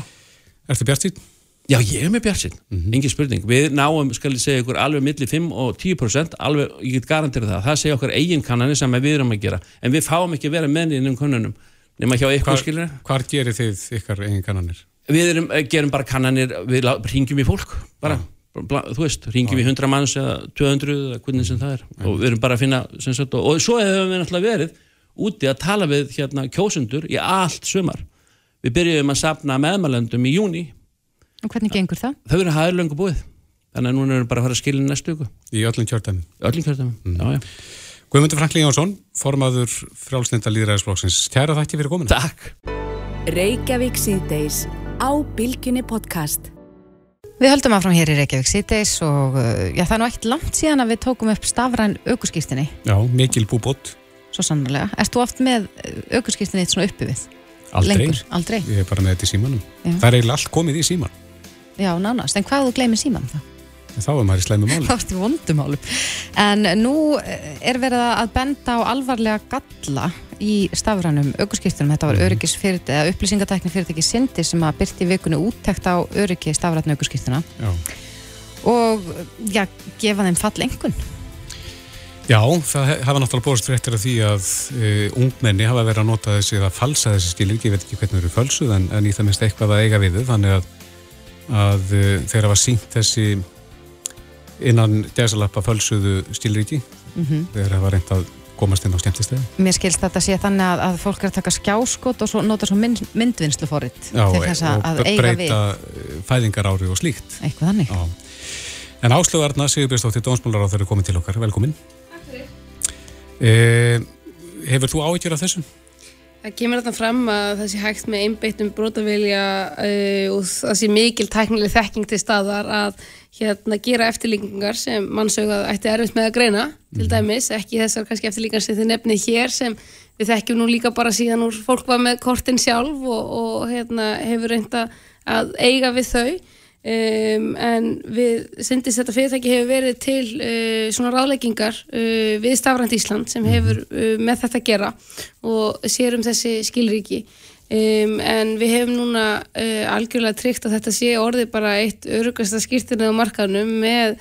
Speaker 2: Er þetta bjart sín?
Speaker 6: Já, ég er með bjart sín, mm -hmm. engin spurning. Við náum, skal ég segja ykkur, alveg millir 5 og 10%, alveg, ég get garantera það. Það segja okkar eigin kannanir sem við erum að gera, en við fáum ekki að vera með innum kannunum nema hjá ykkur skilur
Speaker 2: Hvar gerir þið ykkar eigin kannanir?
Speaker 6: Við erum, eh, gerum bara kannanir við ringjum í fólk bara, ja. þú veist, ringjum í 100 manns eða 200 eða hvernig sem það er ja. og við erum bara að finna sagt, og, og svo hefur við náttúrulega verið úti að tala við hérna, kjósundur í allt sumar við byrjuðum að sapna meðmælendum í júni
Speaker 3: Og hvernig gengur það?
Speaker 6: Þau verður hæður löngu búið þannig að núna erum við bara að fara að skilja næstu ykkur
Speaker 2: Í öllum kjörtæmi
Speaker 6: Öllum kjörtæmi, mm. já já
Speaker 2: Guðmundur Franklín Jónsson, formaður frálsnenda líðræðisflokksins. Kæra þætti fyrir komin.
Speaker 6: Takk.
Speaker 1: Reykjavík síðdeis á Bilginni podcast.
Speaker 3: Við höldum áfram hér í Reykjavík síðdeis og uh, já, það er nú ekkert langt síðan að við tókum upp stafræn aukurskýrstinni.
Speaker 2: Já, mikil búbót.
Speaker 3: Svo sannlega. Erst þú oft með aukurskýrstinni eitt svona uppi við?
Speaker 2: Aldrei.
Speaker 3: Lengur? Aldrei.
Speaker 2: Ég er bara með þetta í símanum. Já. Það er eiginlega allt komið í síman.
Speaker 3: Já, nánast. En hvað þú gleymið síman þá?
Speaker 2: Þá er maður í sleimu máli.
Speaker 3: Þá er þetta vondum máli. En nú er verið að benda á alvarlega galla í stafrænum augurskiptunum. Þetta var mhm. öryggisfyrirtæki, eða upplýsingatækni fyrirtæki Sindi sem að byrti vikunni úttækt á öryggi stafrænum augurskiptuna. Og, já, gefa þeim fall engun.
Speaker 2: Já, það hafa náttúrulega bórst fréttir af því að uh, ungmenni hafa verið að nota þessi að falsa þessi skilur, ég veit ekki hvernig það eru fölsuð en, en í það minnst eitthvað að eiga við þau, þannig að, að uh, þeir hafa sínt þessi innan gæsalappa fölsuðu stílríki mm -hmm. þegar það var reynd að komast inn á skemmtistegi.
Speaker 3: Mér skilst þetta að sé þannig að, að fólk er að taka skjáskot og svo nota svo mynd, myndvinnslu fóritt til þess að, eiga við. Já, og
Speaker 2: breyta fæðingar ári og slíkt.
Speaker 3: Eitthvað þannig. Já.
Speaker 2: En Áslögarna, Sigurbjörnsdóttir, Dómsmálar á þeirra komið til okkar. Velkomin. Eh, hefur þú áhyggjur af þessum?
Speaker 7: Það kemur þarna fram að það sé hægt með einbeittum brotavilja uh, og það sé mikil tæknileg þekking til staðar að hérna gera eftirlíkingar sem mannsauðað ætti erfitt með að greina til mhm. dæmis, ekki þessar kannski eftirlíkingar sem þið nefnið hér sem við þekkjum nú líka bara síðan úr fólk var með kortin sjálf og, og hérna, hefur reynda að eiga við þau Um, en við syndist þetta fyrirtæki hefur verið til uh, svona ráðleggingar uh, við Stafrænt Ísland sem hefur uh, með þetta að gera og sér um þessi skilríki. Um, en við hefum núna algjörlega tryggt að þetta sé orðið bara eitt örugasta skýrtirni á markanum með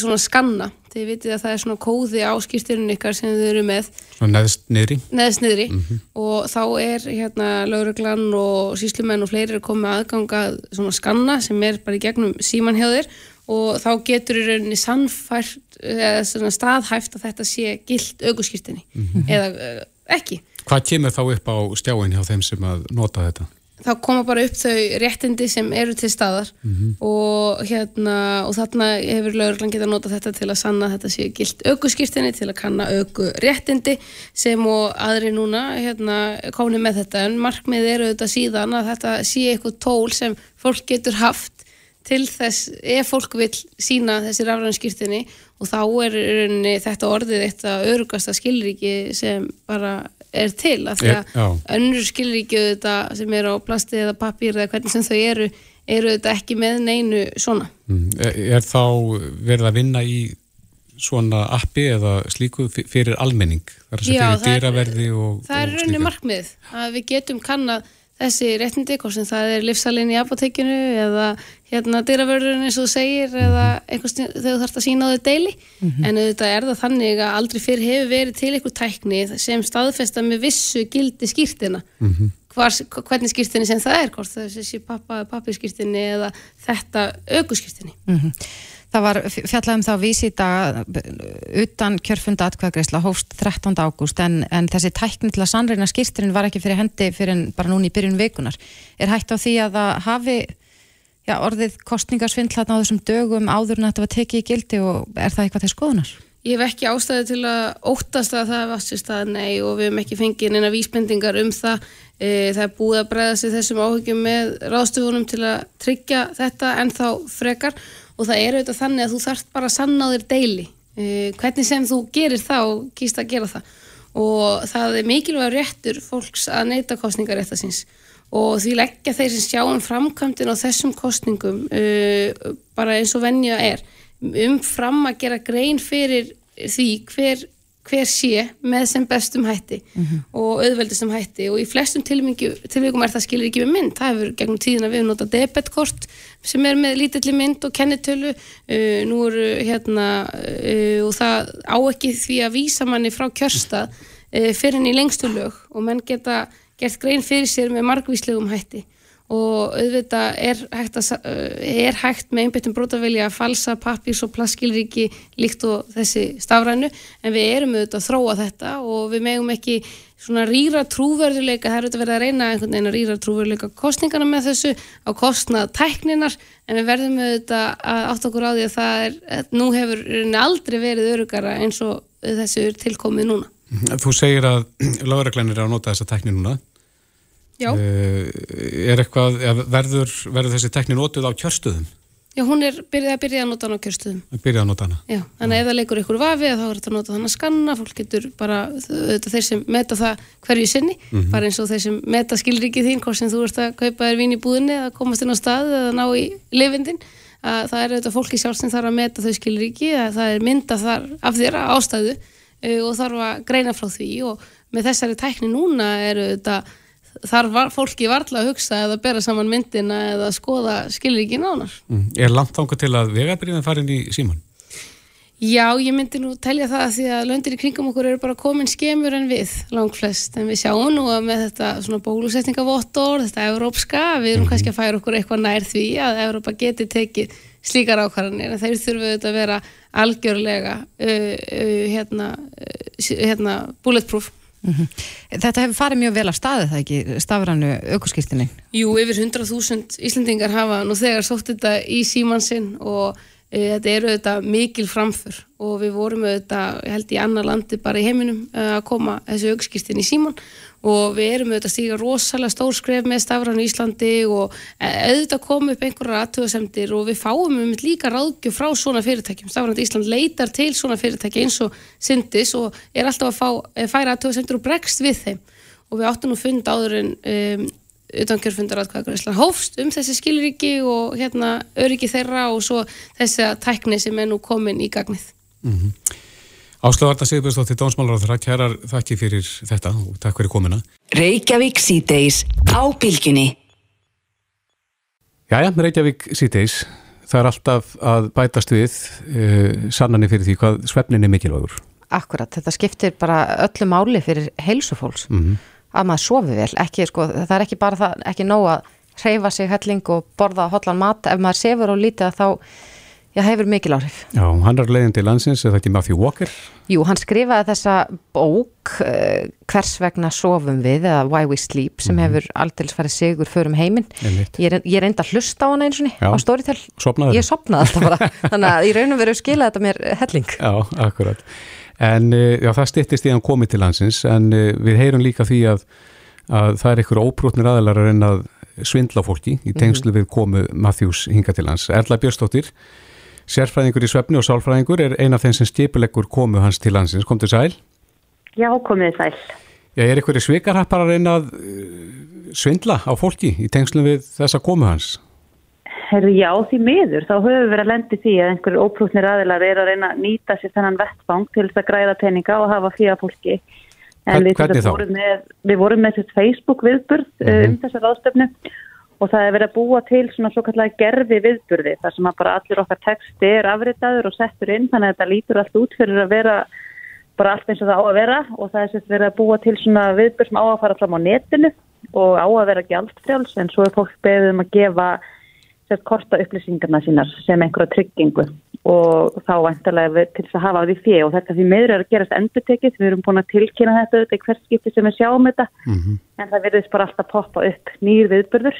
Speaker 7: svona skanna þið vitið að það er svona kóði á skýrtirinu ykkar sem þið eru með
Speaker 2: Svona neðst niðri
Speaker 7: Neðst niðri mm -hmm. og þá er hérna lauruglan og síslumenn og fleiri er komið aðganga svona skanna sem er bara í gegnum símanhjáðir og þá getur í rauninni sannfært eða svona staðhæft að þetta sé gilt auguskýrtinni mm -hmm. eða uh, ekki
Speaker 2: Hvað kemur þá upp á stjáin hjá þeim sem að nota þetta?
Speaker 7: Þá koma bara upp þau réttindi sem eru til staðar mm -hmm. og hérna og þarna hefur lauruglan getað nota þetta til að sanna að þetta séu gilt aukuskýrtinni til að kanna auku réttindi sem og aðri núna hérna komni með þetta en markmið eru þetta síðan að þetta sé eitthvað tól sem fólk getur haft til þess ef fólk vil sína þessi rafræðanskýrtinni og þá er þetta orðið eitt að örugasta skilriki sem bara er til af því að önnur skilríkju þetta sem er á plasti eða pappir eða hvernig sem þau eru eru þetta ekki með neinu svona.
Speaker 2: Mm. er, er þá verið að vinna í svona appi eða slíku fyrir almenning? Að fyrir dýraverði og
Speaker 7: það er rauninu markmið að við getum kannad þessi réttindi, hvort sem það er livsalinn í apotekinu eða hérna dyrravörðurinn eins og þú segir eða einhvers þegar þú þarfst að sína á þau deili mm -hmm. en auðvitað er það þannig að aldrei fyrir hefur verið til einhver tækni sem staðfesta með vissu gildi skýrtina mm -hmm. Hvar, hvernig skýrtinni sem það er hvort sé pappa, pappi skýrtinni eða þetta auku skýrtinni
Speaker 3: mm -hmm. Það var fjallað um það að vísi í dag utan kjörfunda atkvæðagreysla hófst 13. ágúst en, en þessi tækni til að sannreina skýrsturinn var ekki fyrir hendi fyrir bara núni í byrjun vikunar. Er hægt á því að það hafi já, orðið kostningarsvindlatna á þessum dögum áður en þetta var tekið í gildi og er það eitthvað til skoðunar?
Speaker 7: Ég hef ekki ástæði til að óttast að það var sér stað nei og við hefum ekki fengið neina vísbendingar um það. E, það er búið að breyða sig þessum áhugjum með ráðstöfunum til að tryggja þetta en þá frekar og það er auðvitað þannig að þú þarft bara að sanna á þér deili. E, hvernig sem þú gerir það og kýrst að gera það. Og það er mikilvæg réttur fólks að neyta kostningaréttasins og því leggja þeir sem sjáum framkvæmdin á þessum kostningum uh, bara eins og vennja er. Umfram að gera grein fyrir því hver, hver sé með sem bestum hætti mm -hmm. og auðveldistum hætti. Og í flestum tilvíkum er það skilir ekki með mynd. Það hefur gegnum tíðina við notað debetkort sem er með lítilli mynd og kennitölu. Uh, nú eru hérna uh, og það á ekki því að vísa manni frá kjörstað uh, fyrir henni í lengstu lög. Og menn geta gert grein fyrir sér með margvíslegum hætti og auðvitað er hægt, að, er hægt með einbættum brótavelja að falsa pappís og plasskilriki líkt og þessi stafrænu en við erum auðvitað að þróa þetta og við megum ekki svona rýra trúverðuleika, það er auðvitað verið að reyna einhvern veginn að rýra trúverðuleika kostningana með þessu á kostnað tækninar en við verðum auðvitað að átt okkur á því að það er, nú hefur aldrei verið örugara eins og þessu er tilkomið núna.
Speaker 2: Þú segir að lagreglæn er að nota þessa tækni núna eitthvað, verður, verður þessi tekni notuð á kjörstuðum?
Speaker 7: Já, hún er byrjað að byrja að nota hana á kjörstuðum.
Speaker 2: Byrjað að nota hana?
Speaker 7: Já, þannig að ef það leikur ykkur vafi þá er þetta að nota hana að skanna, fólk getur bara, þetta þeir sem meta það hverju sinni, mm -hmm. bara eins og þeir sem meta skilrikið þín, hvort sem þú ert að kaupa þér vín í búðinni eða komast inn á stað eða ná í lifindin, að það er þetta fólki sjálf sem þarf að meta þau skilriki, að það er mynda þar af þér ástæðu uh, og þarf að greina frá því og með þessari tækni núna eru þetta þar var fólki varðla að hugsa eða bera saman myndina eða skoða skilir ekki nánar.
Speaker 2: Mm. Er langt ánga til að vegabriðin farin í síman?
Speaker 7: Já, ég myndi nú telja það að því að löndir í kringum okkur eru bara komin skemur en við, langt flest, en við sjáum nú að með þetta svona bólusetningavottor, þetta európska, við erum mm -hmm. kannski að færa okkur eitthvað nær því að Európa geti tekið slíkar ákvarðanir, en þeir þurfu auðvitað að vera algjörlega uh, uh, hérna, uh, hérna bulletproof.
Speaker 3: Mm -hmm. Þetta hefur farið mjög vel að staði það ekki, stafrannu aukurskýrtinni?
Speaker 7: Jú, yfir 100.000 Íslandingar hafa nú þegar sótt þetta í símansinn og þetta eru auðvitað mikil framför og við vorum auðvitað, ég held í annar landi bara í heiminum e, að koma þessu aukurskýrtin í síman og við erum auðvitað að stíga rosalega stór skref með stafrannu Íslandi og e, auðvitað koma upp einhverjar aðtöðasemdir og við fáum um líka ráðgjöf frá svona fyrirtækjum. Stafrannu Ísland leitar til svona fyrirtækja eins og syndis og er alltaf að fá, færa aðtöðasemdir og bregst við þeim og við áttum nú fund áður en um, utankjörfundar aðkvæðagur hófst um þessi skilriki og hérna öryggi þeirra og svo þessi tækni sem er nú komin í gagnið. Mm -hmm.
Speaker 2: Áslöfarta Sigurbjörnsdóttir Dómsmálaráður, kærar þakki fyrir þetta og takk fyrir komina.
Speaker 1: Reykjavík síðdeis á bylginni.
Speaker 2: Jæja, Reykjavík síðdeis, það er alltaf að bætast við uh, sannanir fyrir því hvað svefnin er mikilvægur.
Speaker 3: Akkurat, þetta skiptir bara öllu máli fyrir heilsufólks mm -hmm. Að maður sofi vel, ekki, sko, það er ekki bara það, ekki nóg að hreyfa sig helling og borða hotlan mat, ef maður sefur og lítið að þá Já, hefur mikil áhrif.
Speaker 2: Já, hann er leiðin til landsins, er það ekki Matthew Walker?
Speaker 3: Jú, hann skrifaði þessa bók uh, Hvers vegna sofum við eða Why We Sleep sem mm -hmm. hefur aldils farið sigur förum heiminn. Ég, ég reyndi að hlusta á hann eins og ný á Storytel.
Speaker 2: Sopnaði?
Speaker 3: Ég sopnaði alltaf bara. Þannig að ég raunum að skila þetta mér helling.
Speaker 2: Já, akkurat. En uh, já, það stittist í hann komið til landsins en uh, við heyrum líka því að, að það er einhver óbrútnir aðlar að reyna að svindla fólki í tengslu mm -hmm. við komu Matthews hinga til lands. Erla Björnstóttir Sérfræðingur í svefni og sálfræðingur er eina af þeim sem stipuleggur komu hans til landsins. Kom til sæl?
Speaker 8: Já, komið sæl.
Speaker 2: Já, er einhverju svikarhappar að reyna að uh, svindla á fólki í tengslum við þessa komu hans?
Speaker 8: Herru, já, því miður. Þá höfum við verið að lendi því að einhverju óprúfnir aðilar er að reyna að nýta sér þennan vettfang til þess að græða peninga og hafa fíða fólki.
Speaker 2: En Hvern, þá?
Speaker 8: Vorum með, við vorum með þessu Facebook viðburð mm -hmm. um þessa ráðstöfnu og það er verið að búa til svona svo kallega gerfi viðburði þar sem að bara allir okkar texti er afritaður og settur inn þannig að þetta lítur allt út fyrir að vera bara allt eins og það á að vera og það er sett verið að búa til svona viðburð sem á að fara fram á netinu og á að vera gjaldfrjáls en svo er fólk beðið um að gefa sett korta upplýsingarna sínar sem einhverja tryggingu og þá vantarlega til þess að hafa því fjö og þetta því meður er að gerast endurtekið, við erum búin að tilkynna þetta þetta er hvert skipti sem við sjáum þetta mm -hmm. en það verðist bara alltaf poppa upp nýr viðbörður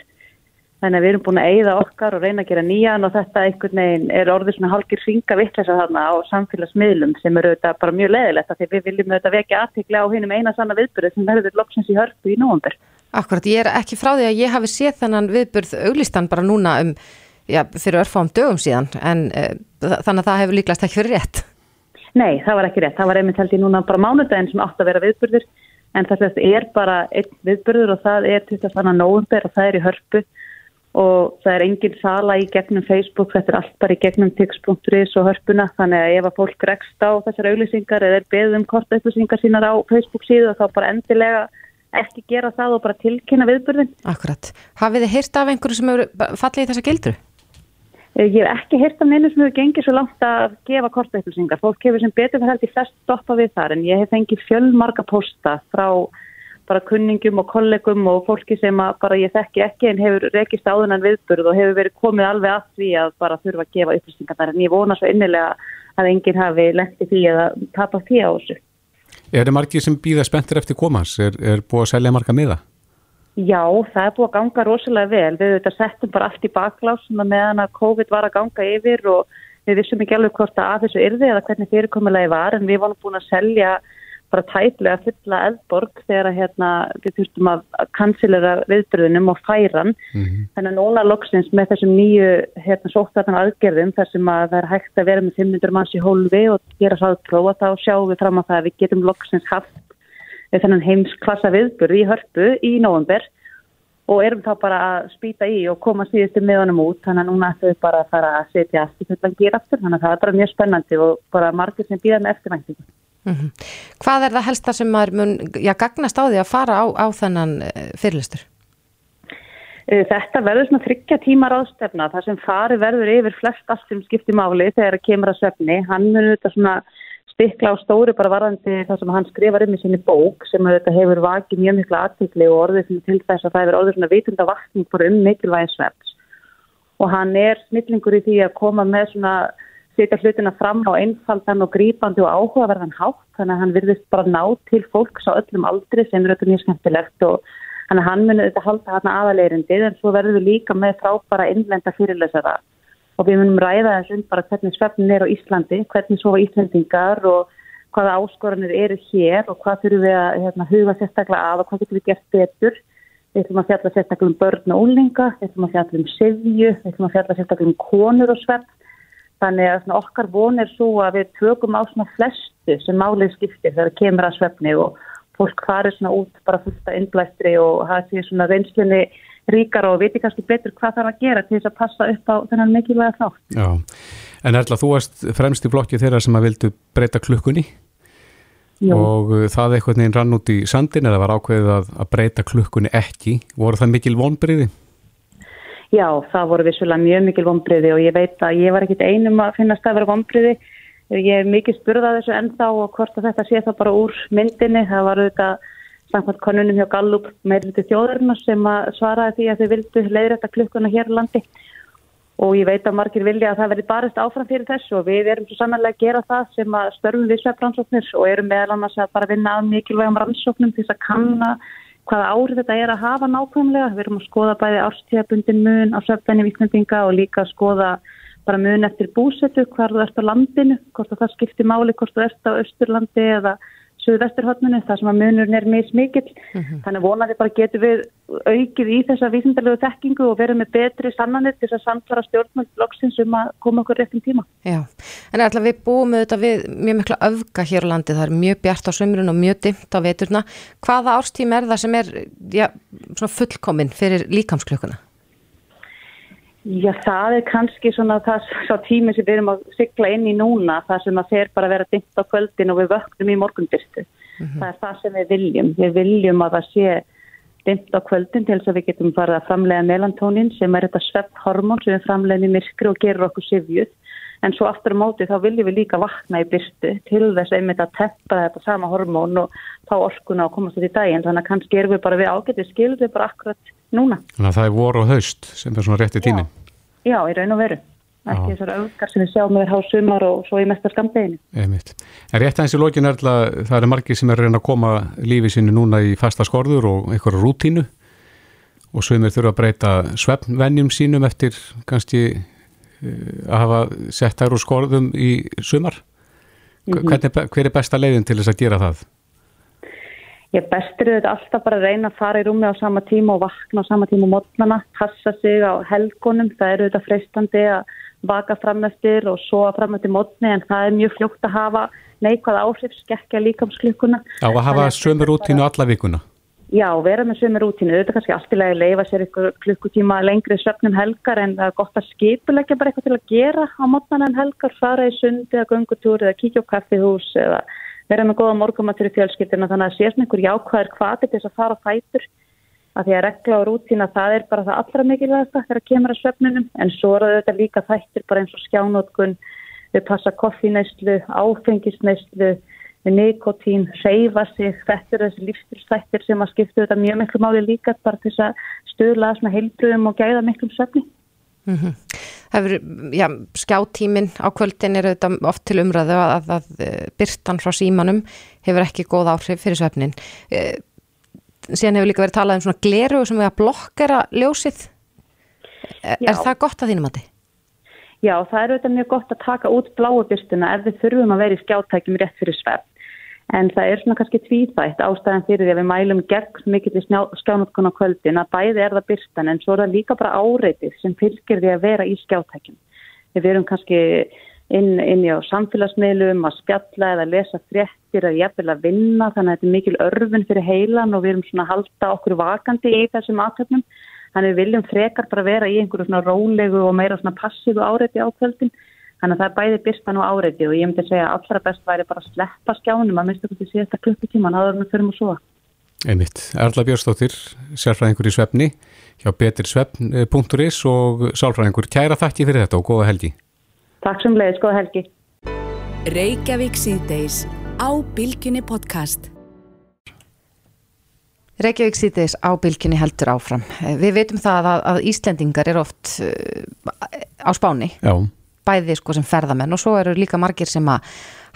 Speaker 8: þannig að við erum búin að eigða okkar og reyna að gera nýjan og þetta einhvern veginn er orðið svona halgir ringa vittlesa þarna á samfélagsmiðlum sem eru þetta bara mjög leðilegt því við viljum þetta vekja aðtikla á hinnum eina sanna viðbörðu sem verður loksins í hörpu í nógumber.
Speaker 3: Akkurat, ég er ekki frá því að ég hafi séð þennan viðbörð auglistan bara núna um já, fyrir örfám dögum síðan en uh, þannig að það hefur líklast ekki verið rétt.
Speaker 8: Nei, það var ekki rétt. Það var einmitt held ég núna bara mánudaginn sem átt að vera viðburður en það er bara einn viðburður og það er 20. november og það er í hörpu og það er engin sala í gegnum Facebook, þetta er allt bara í gegnum tix.is og hörpuna þannig að ef að fólk rekst á þessar auglýsingar eða er beðum kort auglýsingar sínar á Facebook síðu þá bara endilega ekki gera það og bara tilkynna viðburðin.
Speaker 3: Akkurat. Hafið þið hýrt af einhverju sem eru fallið í þessa gildru?
Speaker 8: Eh, ég hef ekki hirt af neinu sem hefur gengið svo langt að gefa kortaupplusingar. Fólk hefur sem betur fyrir held í flest stoppa við þar en ég hef fengið fjölmarga posta frá bara kunningum og kollegum og fólki sem bara ég þekki ekki en hefur rekist áðunan viðburð og hefur verið komið alveg að því að bara þurfa að gefa upplýsingar en ég vona svo innilega að enginn hafi lendi því að tapa því á þessu.
Speaker 2: Er það margir sem býða spenntir eftir komans? Er, er búið að selja marga miða?
Speaker 8: Já, það er búið að ganga rosalega vel. Við þetta settum bara allt í baklásuna meðan að COVID var að ganga yfir og við vissum ekki alveg hvort að þessu yrði eða hvernig fyrirkomulegi var en við vorum búin að selja bara tæplega fulla eldborg þegar hérna, við þurftum að kansilera viðbröðunum og færan. Mm -hmm. Þannig að núna loksins með þessum nýju hérna, sóttartan aðgerðum þar sem að það er hægt að vera með 500 manns í hólfi og gera sáðprófa þá sjáum við fram á það að við getum loksins haft þennan heimsklassa viðburð í hörpu í nógumber og erum þá bara að spýta í og koma síðustu meðanum út þannig að núna við bara að fara að setja aftur þannig að það er bara mjög spennandi og bara margir sem býða með eftirvæntingu. Mm -hmm.
Speaker 3: Hvað er það helsta sem maður mun, já, gagnast á því að fara á, á þennan eh, fyrirlistur?
Speaker 8: Þetta verður svona þryggja tímar ástefna þar sem fari verður yfir flest allt sem skiptir máli þegar það kemur að svefni. Hann munur þetta svona stikla á stóri bara varðandi það sem hann skrifar um í sinni bók sem þetta hefur vakið mjög miklu aðtíkli og orðið til þess að það hefur orðið svona vitunda vakning bara um mikilvægi sveps og hann er snillingur í því að koma með svona setja hlutina fram á einfaldan og grípandi og áhugaverðan hátt þannig að hann virðist bara ná til fólks á öllum aldri sem eru þetta mjög skemmtilegt og þannig að hann munið þetta halda hann aðaleirindi en svo verður við líka með frábara innlenda fyrirlesara og við munum ræða þess um bara hvernig svefnin er á Íslandi, hvernig sofa Íslandingar og hvaða áskoranir eru hér og hvað þurfum við að hérna, huga sérstaklega að og hvað getum við gert betur. Við ætlum að fjalla sérstaklega um börn og ólinga, við ætlum að fjalla um sevju, við ætlum að fjalla sérstaklega um konur og svefn. Þannig að okkar von er svo að við tökum á svona flestu sem málið skiptir þegar það kemur að svefni og fólk farir svona út bara fullta innblæstri og það sé svona reynslunni ríkar og viti kannski betur hvað er að gera til þess að passa upp á þennan mikilvæga þátt.
Speaker 2: Já, en Erla, þú varst fremst í blokki þeirra sem að vildu breyta klukkunni Já. og uh, það eitthvað neginn rann út í sandin eða var ákveðið að, að breyta klukkunni ekki. Voru það mikil vonbriði?
Speaker 8: Já, það voru vissulega mjög mikil vonbriði og ég veit að ég var ekkit einum að finnast að vera vonbriði. Ég er mikið spurðað þessu ennþá og hvort að þetta sé það bara úr myndinni. Það var auðvitað samkvæmt konunum hjá Gallup meirliti þjóðarinnar sem að svaraði því að þau vildu leiðrætta klukkuna hér í landi og ég veit að margir vilja að það verði barist áfram fyrir þessu og við erum svo samanlega að gera það sem að störfum við svefnrannsóknir og erum meðal annars að bara vinna að mikilvægum rannsóknum til þess að kanna hvaða árið þetta er að hafa nákvæmlega. Við erum að skoða bæði árstíðabundin mun á svefnbenni viknendinga og líka að skoða bara mun eftir búsetu, hvar þú ert á landinu, hvort það skiptir máli, hvort þú ert á Östurlandi eða Suðvesturhóttmunni þar sem að munurinn er mismikill mm -hmm. þannig vonaði bara getur við aukið í þessa vísindalegu þekkingu og verið með betri sannanir til þess að samtlara stjórnmjöldloksins um að koma okkur réttum tíma.
Speaker 3: Já, en alltaf við búum auðvitað við mjög mikla öfga hér á landi, það er mjög bjart á sömurinn og mjög dimt á veturna. Hvaða árstíma er það sem er já, fullkominn fyrir líkamsklukkuna?
Speaker 8: Já, það er kannski svona það svo tími sem við erum að sykla inn í núna, það sem að fer bara að vera dimt á kvöldin og við vöknum í morgundyrstu. Mm -hmm. Það er það sem við viljum. Við viljum að það sé dimt á kvöldin til þess að við getum farið að framlega melantónin sem er þetta svepphormón sem við framlegum í myrkri og gerur okkur sifjuð. En svo aftur á móti þá viljum við líka vakna í byrstu til þess einmitt að teppa þetta sama hormón og fá orkuna og komast út í daginn. Þannig að kannski erum við bara við ágetið skilðið bara akkurat núna.
Speaker 2: Þannig að það er voru og haust sem er svona rétti tímin.
Speaker 8: Já, í raun og veru. ekki þessar auðgar sem við sjáum með há sumar og svo í mesta skamdeginu.
Speaker 2: Einmitt. En rétt aðeins í lokin er alltaf, það er margir sem er að reyna að koma lífið sinni núna í fasta skorður og einhverja rútínu og svömmir þurfa að breyta svefnvennjum sínum eftir kannski að hafa sett þær úr skorðum í sumar. Mm -hmm. Hvernig, hver er besta leiðin til þess að gera það?
Speaker 8: Ég bestur þetta alltaf bara að reyna að fara í rúmi á sama tíma og vakna á sama tíma á mótnana, passa sig á helgunum, það eru þetta freistandi að vaka fram eftir og soa fram eftir mótni en það er mjög fljókt að hafa neikvæða áhrif, skekkja líkamsklukkuna.
Speaker 2: Já, að hafa sömur útínu alla vikuna.
Speaker 8: Já, vera með sömur útínu, þetta er kannski alltilega að leifa sér ykkur klukkutíma lengri söfnum helgar en það er gott að skipulegja bara eitthvað til að gera á mótnana en helgar, fara í sundi eða gungutúri eða kíkja á kaffihús eða vera með góða morgumatur í fjölskyldina þannig að sé sem einhver jákvæðir hvati til þess að fara á fætur. Að því að regla og rútína það er bara það allra mikilvægast þegar það kemur að svefnunum en svo eru þetta líka þættir bara eins og skjánótkun við passa koffinæslu, áfengisnæslu nikotín, reyfa sig. Þetta eru þessi lífstilstættir sem að skipta þetta mjög miklu máli líka bara til að stöðla svona heilbröðum og gæða miklum svefni.
Speaker 3: Mm -hmm. Hefur, já, skjáttímin á kvöldin er þetta oft til umræðu að, að, að byrtan frá símanum hefur ekki góð áhrif fyrir svefnin. E, síðan hefur líka verið talað um svona gleru sem við að blokkera ljósið. Er, er það gott að þínum að þið?
Speaker 8: Já, það er auðvitað mjög gott að taka út bláabyrstuna ef við þurfum að vera í skjáttækjum rétt fyrir svefn En það er svona kannski tvíþætt ástæðan fyrir því að við mælum gegn mikill í skjánótkun á kvöldin að bæði er það byrstan en svo er það líka bara áreitið sem fylgir því að vera í skjáttækjum. Við verum kannski inn, inn í samfélagsmiðlum að spjalla eða lesa fréttir eða jafnvel að vinna þannig að þetta er mikil örfin fyrir heilan og við erum svona að halda okkur vakandi í þessum aðtöfnum. Þannig við viljum frekar bara vera í einhverju svona rólegu og meira svona passífu áreiti á kvöldin Þannig að það er bæði byrstan og áreiti og ég myndi segja að allra best væri bara að sleppa skjánum að mista hvernig síðasta klukkutíman með fyrir og svo.
Speaker 2: Einmitt. Erla Björnstóttir, sérfræðingur í svefni hjá betirsvefn.is og sálfræðingur. Kæra þakki fyrir þetta og góða helgi.
Speaker 8: Takk sem leiðis, góða helgi.
Speaker 1: Reykjavík síðdeis á Bilginni podcast.
Speaker 3: Reykjavík síðdeis á Bilginni heldur áfram. Við veitum það að, að Íslendingar er oft uh, á spáni.
Speaker 2: Já
Speaker 3: bæði sko sem ferðamenn og svo eru líka margir sem að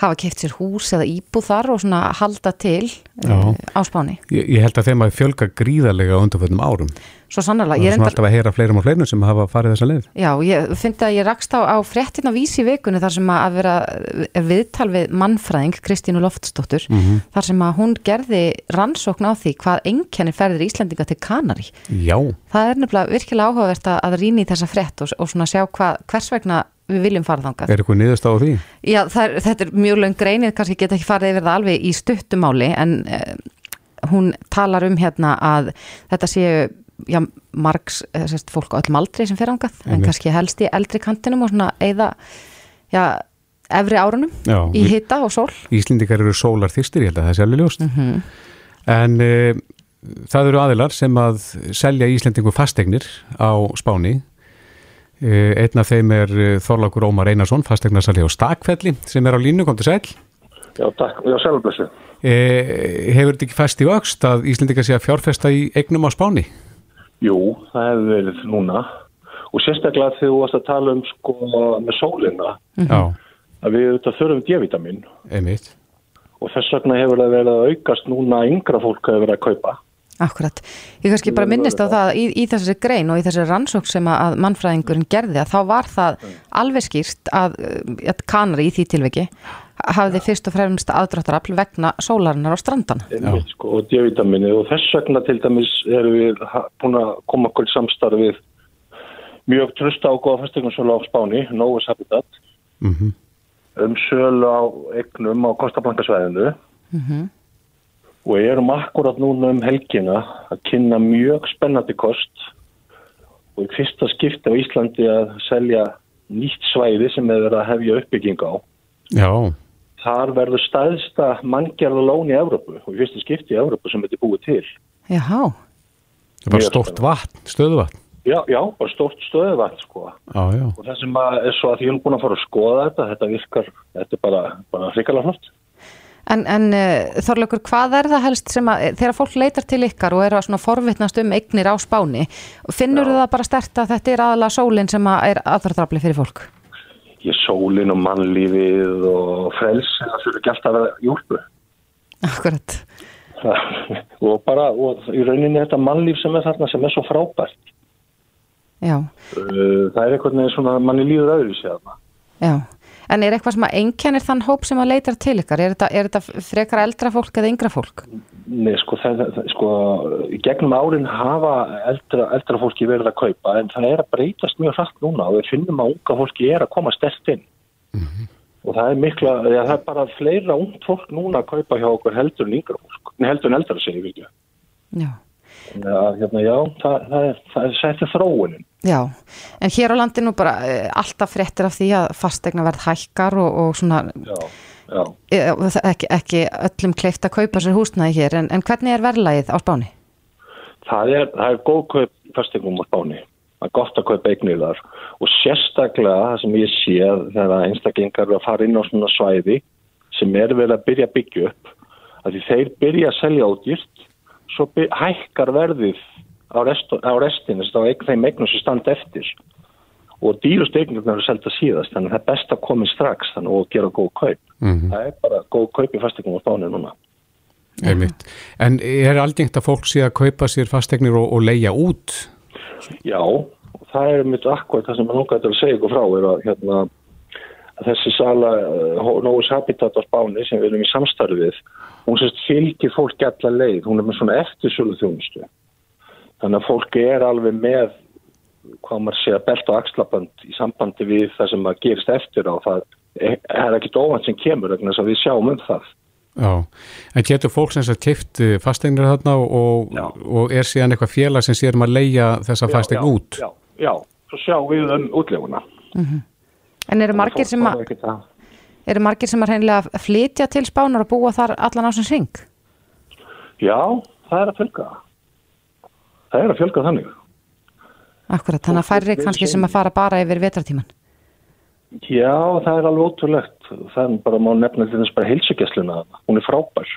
Speaker 3: hafa keft sér hús eða íbúð þar og svona halda til uh, á spáni.
Speaker 2: Ég, ég held að þeim að fjölga gríðarlega undanföldum árum.
Speaker 3: Svo sannlega.
Speaker 2: Það er svona alltaf að heyra fleirum og fleirum sem hafa farið þessa leið.
Speaker 3: Já, ég finnst að ég rakst á, á fréttina vísi vikunni þar sem að vera viðtal við mannfræðing Kristínu Loftsdóttur mm -hmm. þar sem að hún gerði rannsókn á því hvað enkenni ferðir Íslandinga til Kanari.
Speaker 2: Já.
Speaker 3: Það er nefnilega virkilega áhugavert að rýna í þessa frétt og, og svona sjá hvað, hvers vegna við viljum fara þangað.
Speaker 2: Er eitthvað niðurst á því?
Speaker 3: Já, er, þetta er mjög löng greinið, kannski geta ekki farið yfir það alveg í stuttumáli en eh, hún talar um hérna að þetta séu já, margs, eh, fólk á öllum aldri sem fer þangað, en kannski helst í eldri kantinum og svona eða já, efri árunum
Speaker 2: já,
Speaker 3: í hitta og sól.
Speaker 2: Íslindikar eru sólar þýrstir, ég held að það sé alveg ljóst.
Speaker 3: Mm -hmm.
Speaker 2: En e, það eru aðilar sem að selja Íslendingu fastegnir á Spáni Eh, einn af þeim er eh, Þorlákur Ómar Einarsson, fastegnarsali á Stakfelli sem er á línu, kom til sæl.
Speaker 9: Já, takk, já, selvblessu.
Speaker 2: Eh, hefur þetta ekki fæst í vöxt að Íslendika sé að fjárfesta í eignum á Spáni?
Speaker 9: Jú, það hefur verið núna og sérstaklega þegar þú varst að tala um sko með sólina
Speaker 2: mm -hmm.
Speaker 9: að við auðvitað þurfum D-vitamin. Og þess vegna hefur það verið að aukast núna yngra fólk hefur verið að kaupa.
Speaker 3: Akkurat. Ég kannski bara minnist á það í, í þessi grein og í þessi rannsók sem að mannfræðingurinn gerði að þá var það alveg skýrt að, að kanari í því tilviki hafði fyrst og fremst aðdráttarafl vegna sólarinnar á strandan.
Speaker 9: Sko, og D-vitamini og þess vegna til dæmis erum við búin að koma okkur samstarf við mjög trusta á góða fæstegnarsölu á Spáni, Novus Habitat
Speaker 2: mm -hmm.
Speaker 9: um sölu á egnum á Kostablankasvæðinu
Speaker 3: mm -hmm
Speaker 9: og erum akkurat núna um helgina að kynna mjög spennandi kost og í fyrsta skipti á Íslandi að selja nýtt svæði sem er verið að hefja uppbygging á.
Speaker 2: Já.
Speaker 9: Þar verður staðsta manngjörða lón í Evrópu og í fyrsta skipti í Evrópu sem þetta er búið til.
Speaker 3: Jáhá.
Speaker 2: Það er bara stort vatn, stöðuvatn.
Speaker 9: Já, já, bara stort stöðuvatn sko.
Speaker 2: Já, já.
Speaker 9: Og það sem er svo að ég hef búin að fara að skoða þetta, þetta virkar, þetta er bara, bara hrikalega flott.
Speaker 3: En, en uh, Þorleikur, hvað er það helst sem að, þegar fólk leitar til ykkar og er að svona forvittnast um eignir á spáni, finnur Já. það bara stert að þetta er aðalega sólinn sem að er aðvartrafli fyrir fólk?
Speaker 9: ég sólin og mannlífið og frelsi það fyrir alltaf að vera júlpu
Speaker 3: Akkurat.
Speaker 9: Og bara, og í rauninni þetta mannlíf sem er þarna sem er svo frábært.
Speaker 3: Já,
Speaker 9: Uh, það er eitthvað með svona manni líður öðru sér
Speaker 3: já En er eitthvað sem að einkennir þann hóp sem að leitar til ykkar? Er þetta, er þetta frekar eldra fólk eða yngra fólk?
Speaker 9: Nei, sko, það, sko, í gegnum árin hafa eldra, eldra fólki verið að kaupa en það er að breytast mjög hratt núna og við finnum að unga fólki er að koma stert inn og það er mikla, ja, það er bara fleira ungt fólk núna að kaupa hjá okkur heldur en yngra fólk, nei heldur en eldra segir við ekki.
Speaker 3: Já
Speaker 9: Já, hérna, já, það, það er, það er sætti þróunin.
Speaker 3: Já, en hér á landinu bara eh, alltaf fréttir af því að fastegna verð hækkar og, og svona
Speaker 9: Já, já.
Speaker 3: og það- ekki, ekki öllum kleift að kaupa sér húsnæði hér en, en hvernig er verðlagið á spáni?
Speaker 9: Það er, það er góð kaup fastegnum á spáni. Það er gott að kaupa eignir þar og sérstaklega það sem ég sé þegar einstaklingar eru að fara inn á svona svæði sem er verið að byrja að byggja upp að því þeir byrja að selja átýrt svo hækkar verðið á, rest, á restinu þeim eignum sem standa eftir og dýrust eignirna eru selta síðast þannig að það er best að koma strax þannig og gera góð kaup.
Speaker 2: Mhm.
Speaker 9: Það er bara góð kaup í fastegnum á spáni núna.
Speaker 2: Einmitt. En er algengt að fólk sé að kaupa sér fastegnir og, og leia út?
Speaker 9: Já, það er mitt akkurat það sem maður langar til að segja ykkur frá er að, hérna, þessi sala uh, Nóis Habitat á Spáni sem við erum í samstarfi við hún sérst fylgir fólk alla leið. Hún er með svona eftirsölu þjónustu þannig að fólk er alveg með hvað maður sé að belta og axlabönd í sambandi við það sem maður gerist eftir á. Það er ekkit óvænt sem kemur vegna þess að við sjáum um það.
Speaker 2: Já, en getur fólk sem sagt keift fastegnir þarna og, og er síðan eitthvað félag sem sér um að leia þessa
Speaker 9: Já,
Speaker 2: fastegn
Speaker 9: já,
Speaker 2: út?
Speaker 9: Já, já, svo sjáum við um útleguna
Speaker 3: En eru margir sem að eru margir sem að hreinlega flytja til spánar og búa þar allan á sem ring?
Speaker 9: Já, það er að fjölga. Það er að fjölga þannig.
Speaker 3: Akkurat, þannig að færri kannski sem að fara bara yfir vetratíman
Speaker 9: Já, það er alveg ótrúlegt. Það er bara má nefna til þess bara heilsugjastluna. Hún er frábær.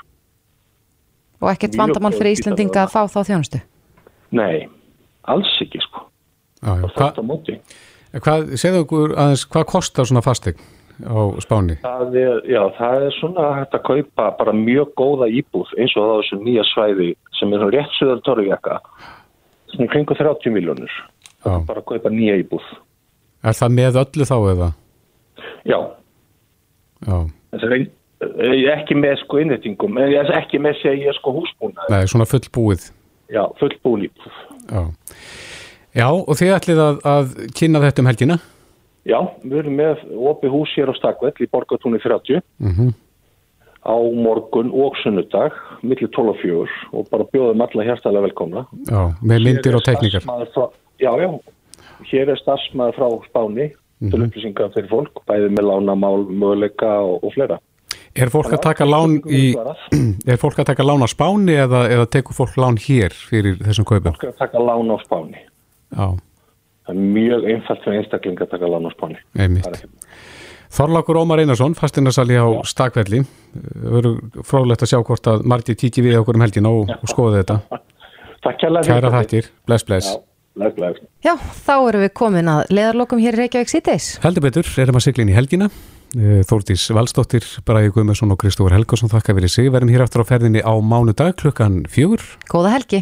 Speaker 3: og ekkert
Speaker 9: Mjög
Speaker 3: vandamál fyrir
Speaker 9: spítali
Speaker 3: Íslendinga að fá þá þjónustu
Speaker 9: Nei, alls ekki sko.
Speaker 2: Já, já.
Speaker 9: Móti.
Speaker 2: Hvað, segðu okkur aðeins, hvað kostar svona fastegn á Spáni?
Speaker 9: Það er, já, það er svona hægt að kaupa bara mjög góða íbúð eins og það á þessu nýja svæði sem er rétt söður torfjaka. Svona kringu 30 miljónur. Bara að kaupa nýja íbúð.
Speaker 2: Er það með öllu þá eða?
Speaker 9: Já,
Speaker 2: Já,
Speaker 9: ein- eh, ekki með sko innrætingum, ekki með segja sko húsbúna.
Speaker 2: nei, svona fullbúið.
Speaker 9: Já, fullbúin íbúð.
Speaker 2: Já, já og þið ætlið að, að kynna þetta um helgina?
Speaker 9: Já, við erum með opið hús hér á Stakvell í Borgatúni 30
Speaker 2: Mm
Speaker 9: á morgun og sunnudag, millir 12 og 4 og bara bjóðum alla hjertalega velkomna.
Speaker 2: Já, með myndir og tekníkar.
Speaker 9: starfsmaður Frá, já, já, hér er starfsmæður frá Spáni til
Speaker 2: Mhm.
Speaker 9: upplýsingar fyrir fólk, bæði með lánamál, möguleika og, og fleira.
Speaker 2: Er fólk að taka lán í, er fólk að taka lán á Spáni eða, eða tekur fólk lán hér fyrir þessum kaupum?
Speaker 9: Fólk að taka lán á Spáni.
Speaker 2: Já,
Speaker 9: Það er mjög einfalt fyrir einstakling að taka lán á Spáni.
Speaker 2: einmitt. Þorlákur Ómar Einarsson, fasteinarsali á Stakvelli. Það verður fróðlegt að sjá hvort að margir kíkji við okkur um helgina og, og skoða þetta.
Speaker 9: Takk kærlega
Speaker 2: Kæra þættir, bless bless.
Speaker 9: Já, bless, bless.
Speaker 3: Já, þá erum við komin að leðarlokum hér í Reykjavík síðdeis
Speaker 2: Heldur betur, erum að sigla inn í helgina. Eh, Þórdís Valsdóttir, Bragi Guðmesson og Kristófur Helgason þakka fyrir sig. Verðum hér aftur á ferðinni á mánudag klukkan fjögur.
Speaker 3: Góða helgi